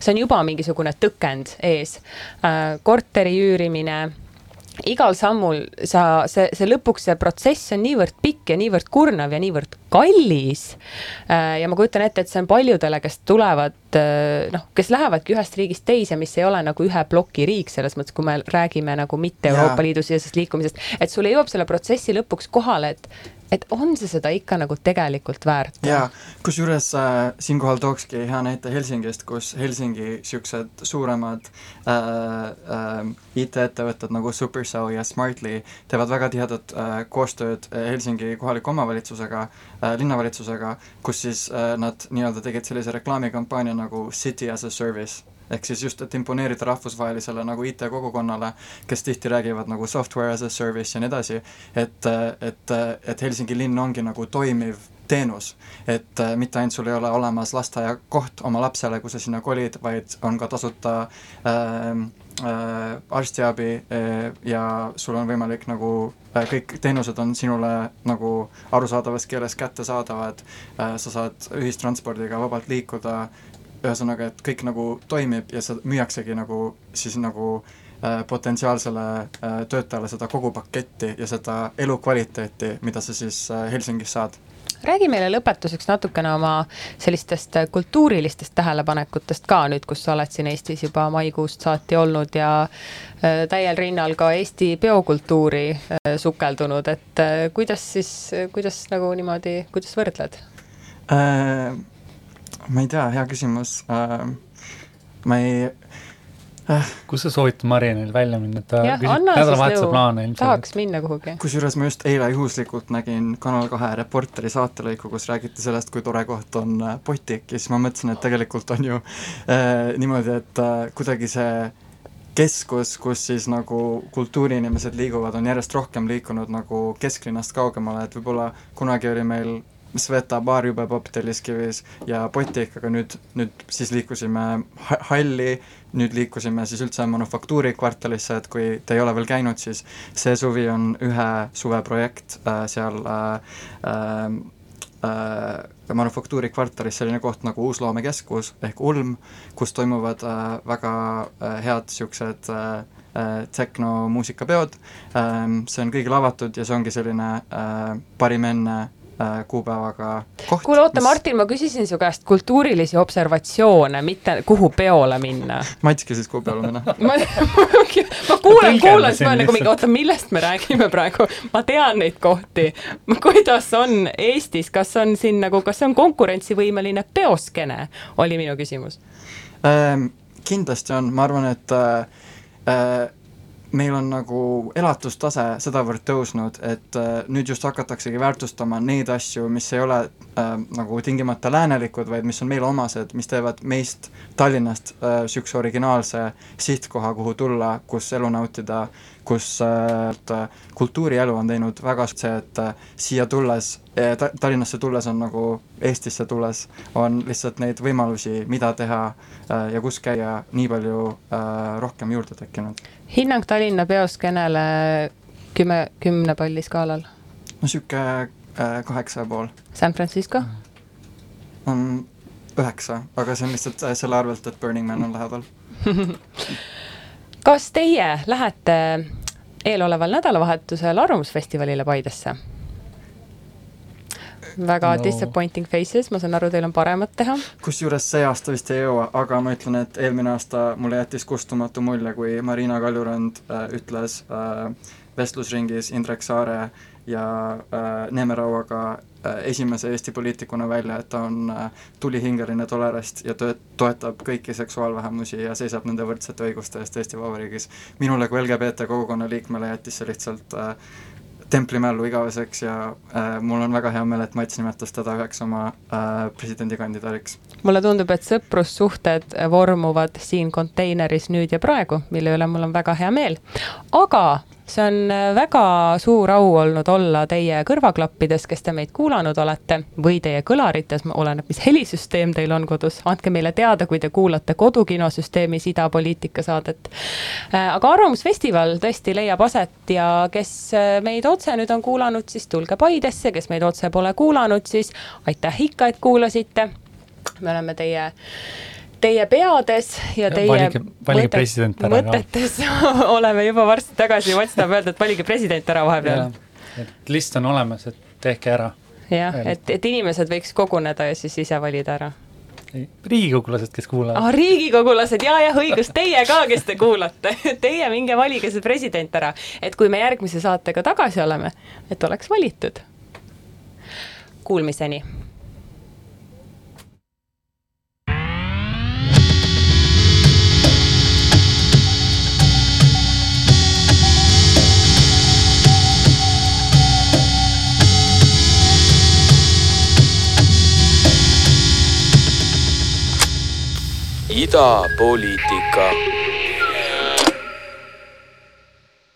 see on juba mingisugune tõkend ees. Äh, korteri üürimine igal sammul sa, see, see lõpuks see protsess on niivõrd pikk ja niivõrd kurnav ja niivõrd kallis. Äh, ja ma kujutan ette, et see on paljudele, kes tulevad äh, noh, kes lähevadki ühest riigist teise, mis ei ole nagu ühe ploki riik, selles mõttes, kui me räägime nagu mitte Euroopa Liidu sisesest liikumisest, et sulle jõuab selle protsessi lõpuks kohale, et et on see seda ikka nagu tegelikult väärt? jaa, kusjuures äh, siinkohal tookski hea näite Helsingist, kus Helsingi niisugused suuremad äh, äh, IT-ettevõtted nagu Supercell ja Smartly teevad väga tihedat äh, koostööd äh, Helsingi kohaliku omavalitsusega äh,, linnavalitsusega, kus siis äh, nad nii-öelda tegid sellise reklaamikampaania nagu City as a Service ehk siis just, et imponeerida rahvusvahelisele nagu IT-kogukonnale, kes tihti räägivad nagu software as a service ja nii edasi, et, et, et Helsingi linn ongi nagu toimiv teenus, et äh, mitte ainult sul ei ole olemas lasteaiakoht oma lapsele, kui sa sinna kolid, vaid on ka tasuta äh, äh, arstiabi äh, ja sul on võimalik nagu äh, kõik teenused on sinule nagu arusaadavas keeles kättesaadavad. Äh,, sa saad ühistranspordiga vabalt liikuda ühesõnaga, et kõik nagu toimib ja seda müüaksegi nagu siis nagu äh, potentsiaalsele äh, töötajale seda kogu paketti ja seda elukvaliteeti, mida sa siis äh, Helsingis saad räägi meile lõpetuseks natukene oma sellistest kultuurilistest tähelepanekutest ka nüüd, kus sa oled siin Eestis juba maikuust saati olnud ja täiel rinnal ka Eesti peokultuuri sukeldunud, et kuidas siis, kuidas nagu niimoodi, kuidas võrdled? äh,? Ma ei tea, hea küsimus äh,. ma ei äh.. kus sa soovitad Marianil välja minna, et ta küsib nädalavahetuse plaane ilmselt? tahaks minna kuhugi. kusjuures ma just eile juhuslikult nägin Kanal kahe Reporteri saatelõiku, kus räägiti sellest, kui tore koht on äh, Potik ja siis ma mõtlesin, et tegelikult on ju äh, niimoodi, et äh, kuidagi see keskus, kus siis nagu kultuuriinimesed liiguvad, on järjest rohkem liikunud nagu kesklinnast kaugemale, et võib-olla kunagi oli meil Sveta baar jube popp Telliskivis ja Potik, aga nüüd, nüüd siis liikusime halli, nüüd liikusime siis üldse Manufaktuuri kvartalisse, et kui te ei ole veel käinud, siis see suvi on ühe suve projekt äh, seal äh, äh, äh, Manufaktuuri kvartalis selline koht nagu Uusloomekeskus ehk Ulm, kus toimuvad äh, väga äh, head niisugused äh, äh tehnomuusikapeod. Äh,, see on kõigile avatud ja see ongi selline äh, parim enne kuupäevaga koht. kuule, oota mis..., Martin, ma küsisin su käest kultuurilisi observatsioone, mitte kuhu peole minna. Mats küsis, kuhu peole minna ma, ma kuulan, kuulan, siis ma olen nagu mingi, oota, millest me räägime praegu, ma tean neid kohti. kuidas on Eestis, kas on siin nagu, kas see on konkurentsivõimeline peoskene, oli minu küsimus ähm,. kindlasti on, ma arvan, et äh, äh meil on nagu elatustase sedavõrd tõusnud, et äh, nüüd just hakataksegi väärtustama neid asju, mis ei ole äh, nagu tingimata läänelikud, vaid mis on meile omased, mis teevad meist Tallinnast niisuguse äh, originaalse sihtkoha, kuhu tulla, kus elu nautida, kus äh, kultuurielu on teinud väga see, et äh, siia tulles äh, ta,, Tallinnasse tulles on nagu Eestisse tulles, on lihtsalt neid võimalusi, mida teha äh, ja kus käia, nii palju äh, rohkem juurde tekkinud. hinnang Tallinna peoskeenele kümme, kümne palli skaalal? no niisugune äh, kaheksa ja pool. San Francisco? on üheksa, aga see on lihtsalt selle arvelt, et Burning Man on lähedal kas teie lähete eeloleval nädalavahetusel Arvamusfestivalile Paidesse? Väga no. disappointing faces, ma saan aru, teil on paremat teha. kusjuures see aasta vist ei jõua, aga ma ütlen, et eelmine aasta mulle jättis kustumatu mulje, kui Marina Kaljurand äh, ütles äh, vestlusringis Indrek Saare ja äh, Neeme Rauaga äh, esimese Eesti poliitikuna välja, et ta on äh, tulihingeline tolerist ja to-, toetab kõiki seksuaalvähemusi ja seisab nende võrdsete õiguste eest Eesti Vabariigis. minule kui LGBT kogukonna liikmele jättis see lihtsalt äh, templimällu igaveseks ja äh, mul on väga hea meel, et Mats nimetas teda üheks oma äh, presidendikandidaadiks. Mulle tundub, et sõprussuhted vormuvad siin konteineris nüüd ja praegu, mille üle mul on väga hea meel. aga see on väga suur au olnud olla teie kõrvaklappides, kes te meid kuulanud olete, või teie kõlarites, oleneb, mis helisüsteem teil on kodus. andke meile teada, kui te kuulate kodukinosüsteemis idapoliitika saadet. Aga Arvamusfestival tõesti leiab aset ja kes meid otse nüüd on kuulanud, siis tulge Paidesse, kes meid otse pole kuulanud, siis aitäh ikka, et kuulasite. Me oleme teie teie peades ja teie valige, valige ära mõtetes oleme juba varsti tagasi, Mats tahab öelda, et valige president ära vahepeal. et list on olemas, et tehke ära. jah, et, et inimesed võiks koguneda ja siis ise valida ära. Riigikogulased, kes kuulavad. Ah,. riigikogulased. Ja, jah, õigus, teie ka, kes te kuulate. Teie minge valige see president ära, et kui me järgmise saatega tagasi oleme, et oleks valitud. Kuulmiseni idapoliitika